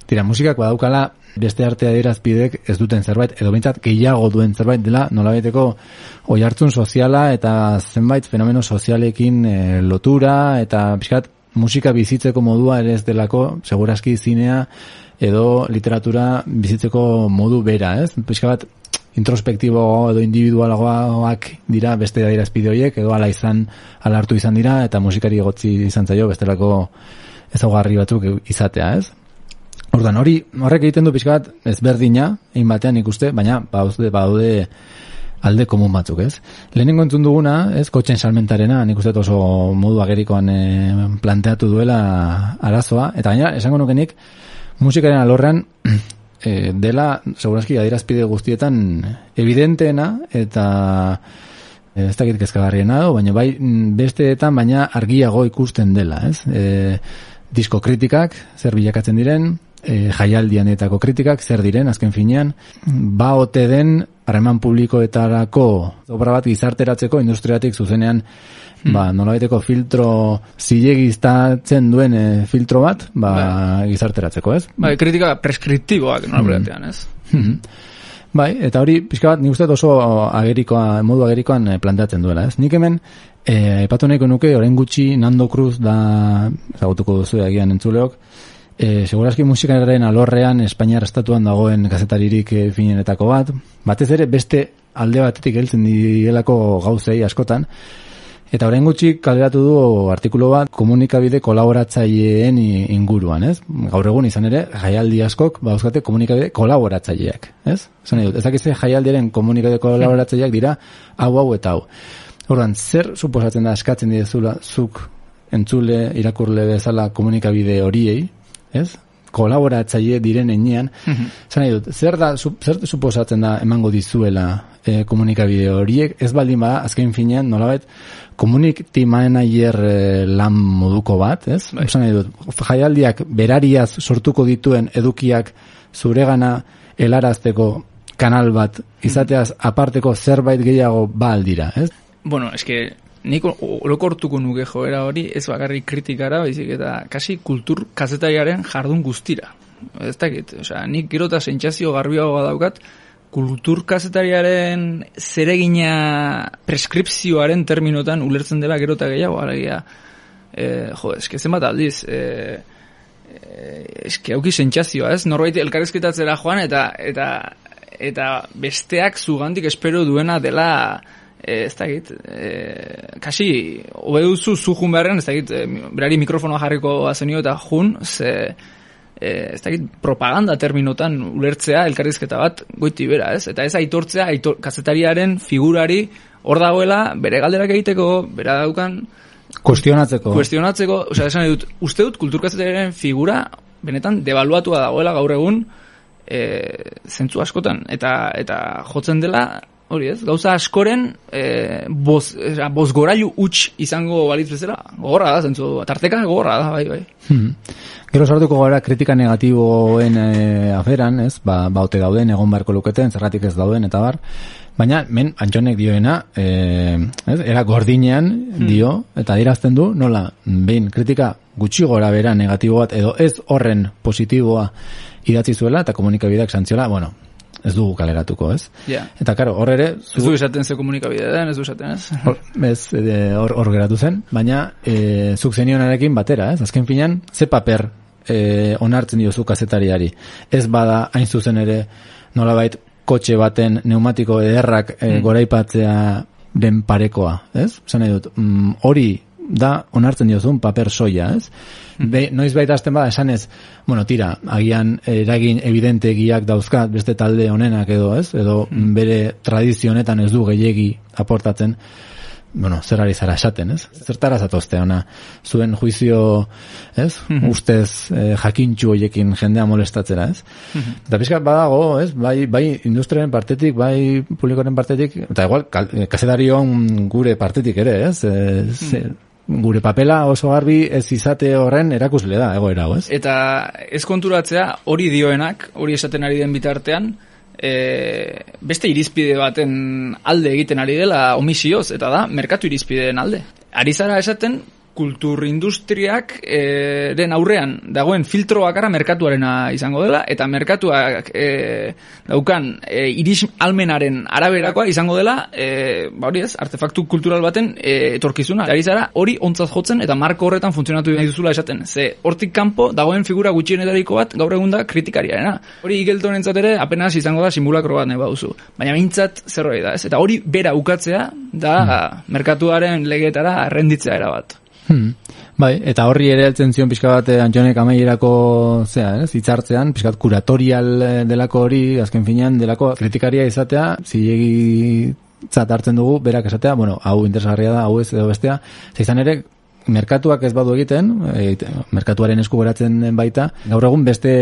Tira, musikak badaukala beste artea adierazpidek ez duten zerbait, edo bintzat gehiago duen zerbait dela, nola baiteko oi hartzun soziala eta zenbait fenomeno sozialekin e, lotura, eta pixkat musika bizitzeko modua ere ez delako, segurazki zinea, edo literatura bizitzeko modu bera, ez? Pixka bat introspektibo edo individualagoak dira beste adierazpide horiek edo ala izan ala hartu izan dira eta musikari egotzi izan zaio bestelako ezaugarri batzuk izatea, ez? Ordan hori horrek egiten du pixka ezberdina egin batean ikuste, baina baude baude alde komun batzuk, ez? Lehenengo entzun duguna, ez, kotxen salmentarena, nik uste oso modu agerikoan e, planteatu duela arazoa, eta gaina, esango nukenik, musikaren alorrean e, dela, segurazki, adierazpide guztietan evidenteena eta e, ez dakit kezkagarriena, baina bai besteetan baina argiago ikusten dela, ez? E, disko kritikak, zer bilakatzen diren, e, jaialdianetako kritikak, zer diren, azken finean, ba ote den harreman publikoetarako obra bat gizarteratzeko industriatik zuzenean hmm. ba, nolabaiteko filtro zilegiztatzen duen e, filtro bat ba, bai. gizarteratzeko, ez? Bai, kritika preskriptiboak nola hmm. ez? Hmm. Bai, eta hori, pixka bat, nik uste oso agerikoa, modu agerikoan e, planteatzen duela, ez? Nik hemen, e, epatu nahiko nuke, oren gutxi Nando Cruz da, zagutuko duzu egian entzuleok, E, segurazki musikaren alorrean Espainiar estatuan dagoen gazetaririk e, finenetako bat. Batez ere beste alde batetik heltzen dielako gauzei askotan. Eta orain gutxi kaleratu du artikulu bat komunikabide kolaboratzaileen inguruan, ez? Gaur egun izan ere, jaialdi askok, bauzkate komunikabide kolaboratzaileak, ez? Zan edut, ez dakize jaialdiaren komunikabide kolaboratzaileak dira hau, hau eta hau. Orduan, zer suposatzen da eskatzen dizula zuk entzule, irakurle bezala komunikabide horiei, ez? kolaboratzaile diren enean, mm dut, zer da, zer suposatzen da emango dizuela e, komunikabide horiek, ez baldin ba, azken finean, nolabait, community manager e, lan moduko bat, ez? Bai. dut, jaialdiak berariaz sortuko dituen edukiak zuregana helarazteko kanal bat, izateaz aparteko zerbait gehiago ba aldira, ez? Bueno, eske nik orokortuko nuke joera hori ez bakarrik kritikara, baizik eta kasi kultur kazetariaren jardun guztira. Ez dakit, osea, nik gero eta sentsazio garbiago daukat, kultur kazetariaren zeregina preskripzioaren terminotan ulertzen dela gero eta gehiago, alegia, e, jo, eske zenbat aldiz, e, eske auki sentsazioa, ez? Norbait elkarrezketatzera joan eta eta eta besteak zugantik espero duena dela e, ez da egit, e, kasi, hobe duzu zu jun beharren, ez da egit, e, berari mikrofonoa jarriko azenio eta jun, ze, e, ez da egit, propaganda terminotan ulertzea elkarrizketa bat goiti bera, ez? Eta ez aitortzea, aitor, kazetariaren figurari hor dagoela, bere galderak egiteko, bera daukan, Kuestionatzeko. Kuestionatzeko, osea, esan dut, uste dut kulturkazetariaren figura benetan devaluatua dagoela gaur egun e, zentzu askotan eta eta jotzen dela hori ez, gauza askoren e, boz, era, boz gorailu huts izango balitz bezala, gogorra da, zentzu, tarteka gogorra da, bai, bai. Hmm. Gero sartuko gara kritika negatiboen e, aferan, ez? Ba, ba ote dauden, egon barko luketen, zerratik ez dauden, eta bar. Baina, men, antxonek dioena, e, ez? Era gordinean dio, eta dirazten du, nola, behin, kritika gutxi gora bera negatibo bat, edo ez horren positiboa idatzi zuela, eta komunikabideak santziola, bueno, ez dugu kaleratuko, ez? Ja. Eta, karo, hor ere, Ez du esaten ze komunikabide den, ez du esaten, ez? Hor, ez, hor, hor geratu zen, baina e, zuk zenionarekin batera, ez? Azken finean, ze paper e, onartzen diozu kazetariari. Ez bada hain zuzen ere nolabait kotxe baten neumatiko ederrak e, goraipatzea den parekoa, ez? Zan nahi dut, mm, hori da onartzen diozun paper soia, ez? Be, noiz baita azten bada esanez, bueno, tira, agian eragin evidentegiak dauzkat beste talde honenak edo, ez? Edo bere tradizio honetan ez du gehiegi aportatzen, bueno, zer ari zara esaten, ez? Zertara zatozte ona, zuen juizio, ez? Ustez eh, jakintxu hoiekin jendea molestatzera, ez? Eta pixka badago, ez? Bai, bai industriaren partetik, bai publikoren partetik, eta igual, kazetarion gure partetik ere, ez? Eh, ze- gure papela oso garbi ez izate horren erakusle da, egoera, hau, ez? Eta ez konturatzea hori dioenak, hori esaten ari den bitartean, e, beste irizpide baten alde egiten ari dela omisioz, eta da, merkatu irizpideen alde. Ari zara esaten, kultur industriak e, den aurrean dagoen filtro bakarra merkatuarena izango dela, eta merkatuak e, daukan e, iris almenaren araberakoa izango dela, e, ba hori ez, artefaktu kultural baten e, etorkizuna. Ari zara hori ontzat jotzen eta marko horretan funtzionatu nahi duzula esaten. Ze hortik kanpo dagoen figura gutxienetariko bat gaur egun da kritikariarena. Hori Igeltonentzat ere apenas izango da simulakro bat nahi baduzu. Baina mintzat zerbait da, ez? Eta hori bera ukatzea da merkatuaren legetara errenditzea erabat. Hmm. Bai, eta horri ere heltzen zion pixka bat eh, Antxonek amaierako zea, ez, hitzartzean, pixkat kuratorial eh, delako hori, azken finean delako kritikaria izatea, zilegi zat hartzen dugu, berak esatea, bueno, hau interesgarria da, hau ez edo bestea, ze izan ere, merkatuak ez badu egiten, e, merkatuaren esku geratzen baita, gaur egun beste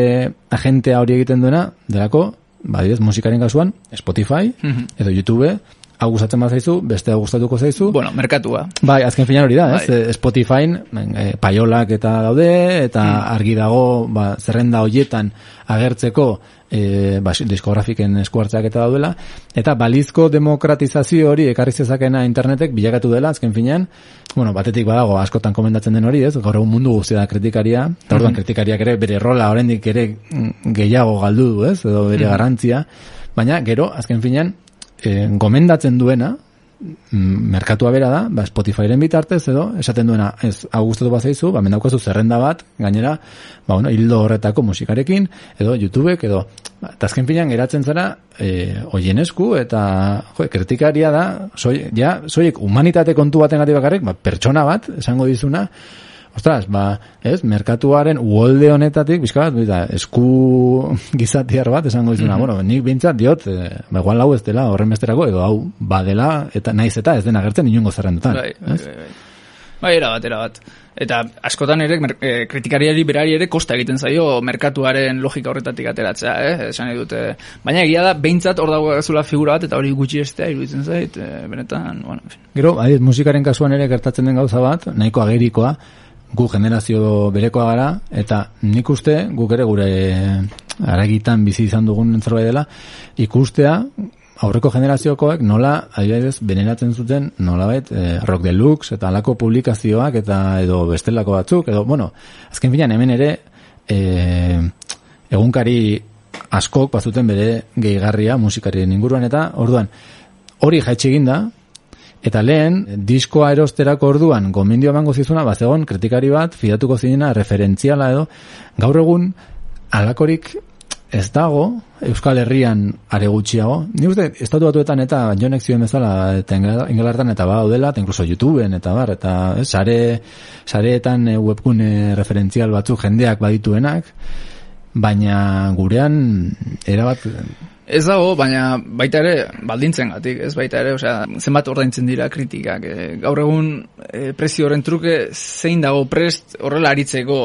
agentea hori egiten duena, delako, badidez, musikaren kasuan, Spotify, edo YouTube, hau gustatzen bat zaizu, beste hau gustatuko zaizu, Bueno, merkatua. Bai, azken finean hori da, ez? Bai. Eh, Spotify, e, paiolak eta daude, eta argi dago, ba, zerrenda hoietan agertzeko e, ba, diskografiken eskuartzeak eta daudela, eta balizko demokratizazio hori ekarri zezakena internetek bilakatu dela, azken finean, bueno, batetik badago askotan komendatzen den hori, ez? Gaur egun mundu guztia da kritikaria, eta orduan kritikariak ere bere rola oraindik ere mm, gehiago galdu du, ez? Edo bere garrantzia, baina gero, azken finean, e, gomendatzen duena, mm, merkatua bera da, ba Spotifyren bitartez edo esaten duena, ez hau gustatu bazaizu, ba mendaukazu zerrenda bat, gainera, ba bueno, hildo horretako musikarekin edo YouTubek edo ba, eta azken finean geratzen zara eh hoien esku eta jo, kritikaria da, soi, ja, soiek humanitate kontu batengatik bakarrik, ba, pertsona bat esango dizuna, Ostras, ba, ez, merkatuaren uolde honetatik, bizka bat, esku gizatiar bat, esango dizuna, bueno, nik bintzat diot, e, ba, igual hau ez dela horren besterako, edo hau badela, eta naiz eta ez dena gertzen inungo zerrendetan. Bai, bai, bai, bai. Bai, erabat, erabat. Eta askotan ere, eh, kritikariari berari ere kosta egiten zaio merkatuaren logika horretatik ateratzea, eh? esan dute. Baina egia da, behintzat hor dago zula figura bat, eta hori gutxi estea iruditzen zait, eh, benetan, bueno, en fin. Gero, adit, musikaren kasuan ere gertatzen den gauza bat, nahiko agerikoa, gu generazio berekoa gara, eta nik uste, guk ere gure aragitan bizi izan dugun zerbait dela, ikustea, aurreko generaziokoek nola, adibidez, beneratzen zuten nolabait eh, rock deluxe eta alako publikazioak eta edo bestelako batzuk, edo, bueno, azken finean hemen ere eh, egunkari askok bazuten bere gehigarria musikarien inguruan eta orduan hori jaitsi egin da eta lehen diskoa erosterako orduan gomendio emango zizuna bazegon kritikari bat fidatuko zinena referentziala edo gaur egun alakorik ez dago Euskal Herrian are gutxiago. Ni uste estatu batuetan eta jonek zioen bezala eta Inglaterran eta badela, eta incluso YouTubeen eta bar eta ez, sare sareetan eh, webgune referentzial batzuk jendeak badituenak, baina gurean erabat Ez dago, baina baita ere baldintzen gatik, ez baita ere, osea, zenbat ordaintzen dira kritikak. E, gaur egun e, prezio horren truke zein dago prest horrela aritzeko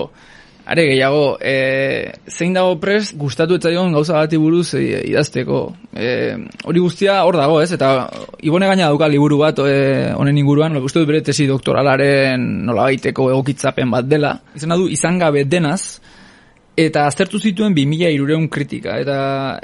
Are gehiago, e, zein dago prest gustatu eta gauza bati buruz e, idazteko. E, hori guztia hor dago, ez? Eta ibone gaina dauka liburu bat honen inguruan, uste dut bere tesi doktoralaren nola egokitzapen bat dela. Izan du, izan gabe denaz, eta aztertu zituen 2000 irureun kritika. Eta,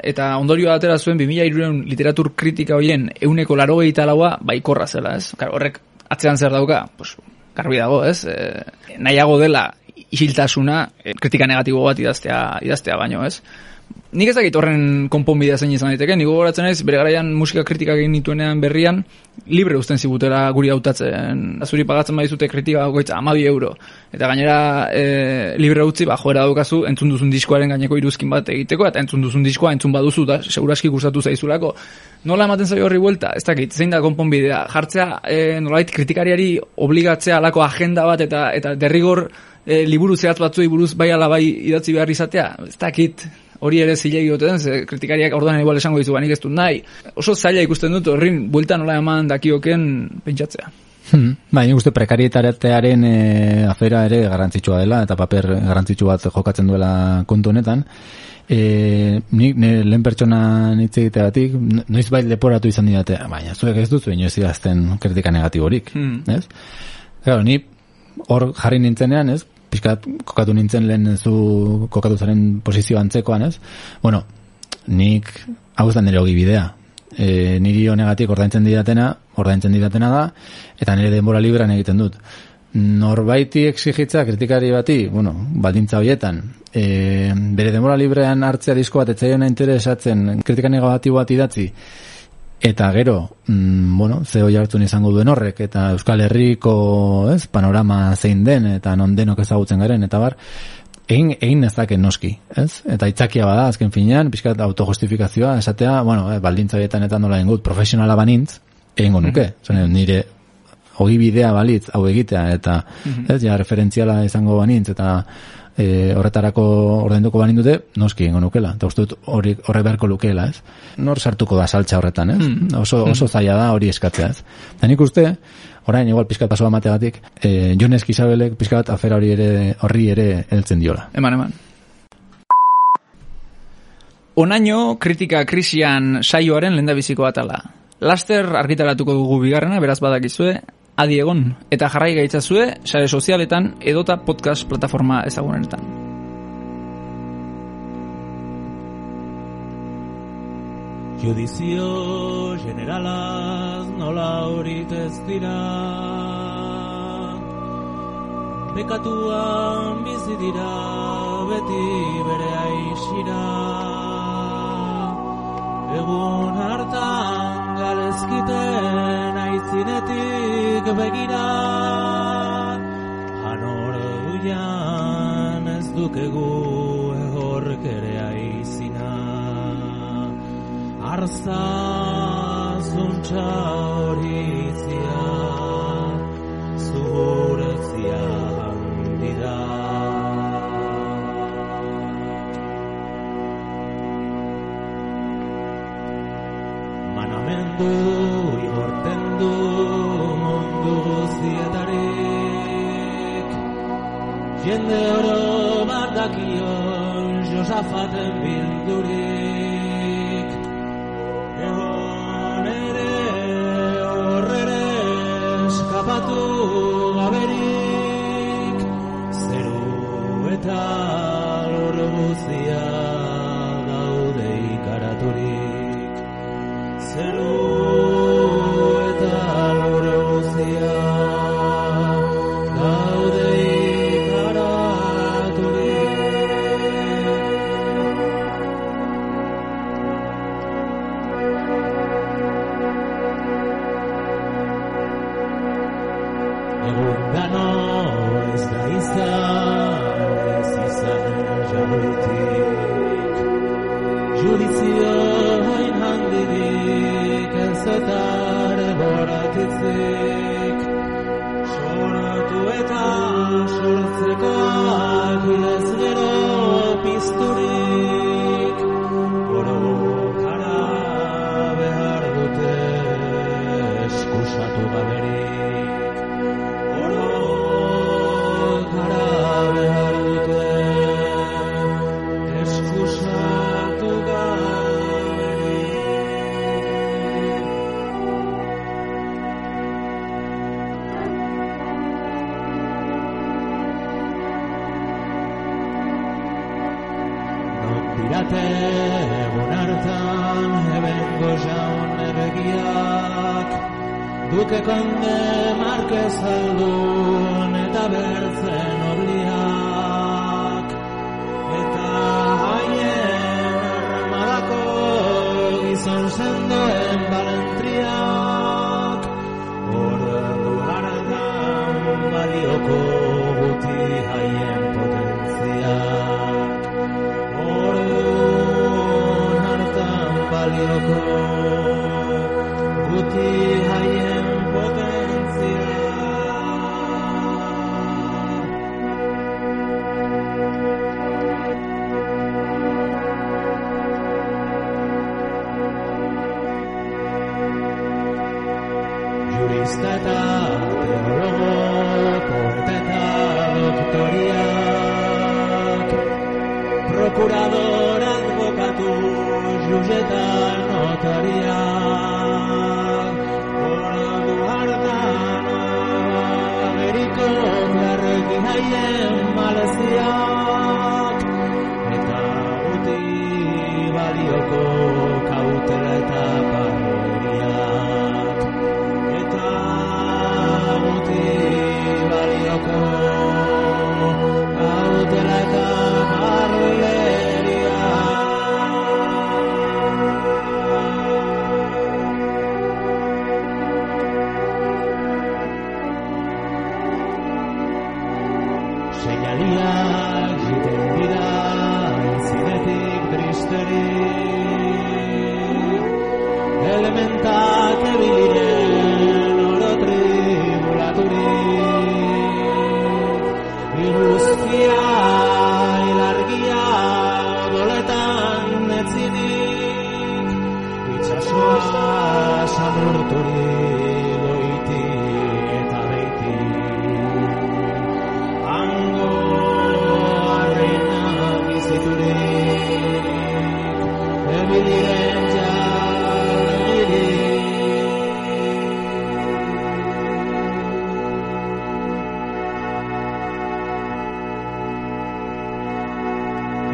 eta ondorio atera zuen 2000 irureun literatur kritika horien euneko laro laua baikorra zela, ez? Kar, horrek atzean zer dauka, pues, garbi dago, ez? E, nahiago dela isiltasuna e, kritika negatibo bat idaztea, idaztea baino, ez? Nik ezakit horren konponbidea zein izan daiteke, nik gogoratzen ez, bere garaian musika kritika egin nituenean berrian, libre uzten zigutela guri hautatzen. Azuri pagatzen badizute kritika goitza amabi euro. Eta gainera e, libre utzi, ba, joera daukazu, entzun duzun diskoaren gaineko iruzkin bat egiteko, eta entzun duzun diskoa entzun baduzu, da, seguraski gustatu zaizulako. Nola ematen zaio horri buelta? Ez dakit, zein da konponbidea? Jartzea, e, nolait, kritikariari obligatzea alako agenda bat, eta eta derrigor e, liburu zehatz batzuei buruz bai ala bai idatzi behar izatea, ez dakit, hori ere zilegi den, ze kritikariak orduan igual esango dizu banik ez dut nahi. Oso zaila ikusten dut horrin buelta nola eman dakioken pentsatzea. Hmm. Ba, nik uste prekarietatearen e, afera ere garrantzitsua dela, eta paper garrantzitsu bat jokatzen duela kontu honetan. E, nik ne, lehen pertsona nitze egiteatik, noiz bai leporatu izan didate, baina zuek ez duzu inoiz idazten kritika negatiborik, hmm. ez? Claro, ni hor jarri nintzenean, ez? Pixkat kokatu nintzen lehen zu kokatu zaren posizio antzekoan, ez? Bueno, nik hau zen nire hogi bidea. E, niri honegatik ordaintzen didatena, ordaintzen didatena da, eta nire denbora libran egiten dut. Norbaiti exigitza kritikari bati, bueno, baldintza horietan, e, bere denbora librean hartzea disko bat, etzaiona interesatzen kritika negatibo bat idatzi, Eta gero, mm, bueno, ze hoi hartu izango duen horrek, eta Euskal Herriko ez, panorama zein den, eta non denok ezagutzen garen, eta bar, egin, egin nezaken noski, ez? Eta itzakia bada, azken finean, pixkat autojustifikazioa, esatea, bueno, eh, baldintza bietan eta nola ingut, profesionala banintz, egingo nuke, mm nire hogi bidea balitz, hau egitea, eta, mm ez, ja, referentziala izango banintz, eta e, horretarako ordainduko banin dute, noski ingo nukela. Eta uste dut hori, horre beharko lukela, ez? Nor sartuko da saltza horretan, ez? Mm. Oso, oso mm. zaila da hori eskatzea, ez? Eta nik uste, orain, igual pizkat pasoa mategatik, e, Jones Kisabelek pizkat afera hori ere, horri ere heltzen diola. Eman, eman. Onaino kritika krisian saioaren lendabiziko atala. Laster argitaratuko dugu bigarrena, beraz badakizue, adi egon. Eta jarrai gaitzazue sare sozialetan edota podcast plataforma ezagunenetan. Judizio generalaz nola horit ez dira. Bekatuan bizi dira beti bere aixira Egun hartan galezkiten aitzinetik begira Hanor duian ez dukegu ehork ere aizina. Arza zuntza horizia Zuhuretzia Manamendu igorten du mundu guztietarik Jende oro bat Josafaten bildurik Egon ere horrere eskapatu gaberik Zeru eta lor guztia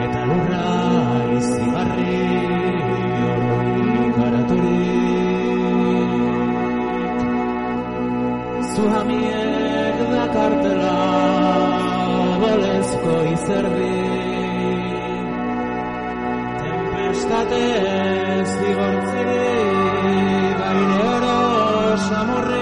eta lurra izigarri garaturi zuhamiek dakartela bolezko izerdi tempestate zigortzi gaire oro samurri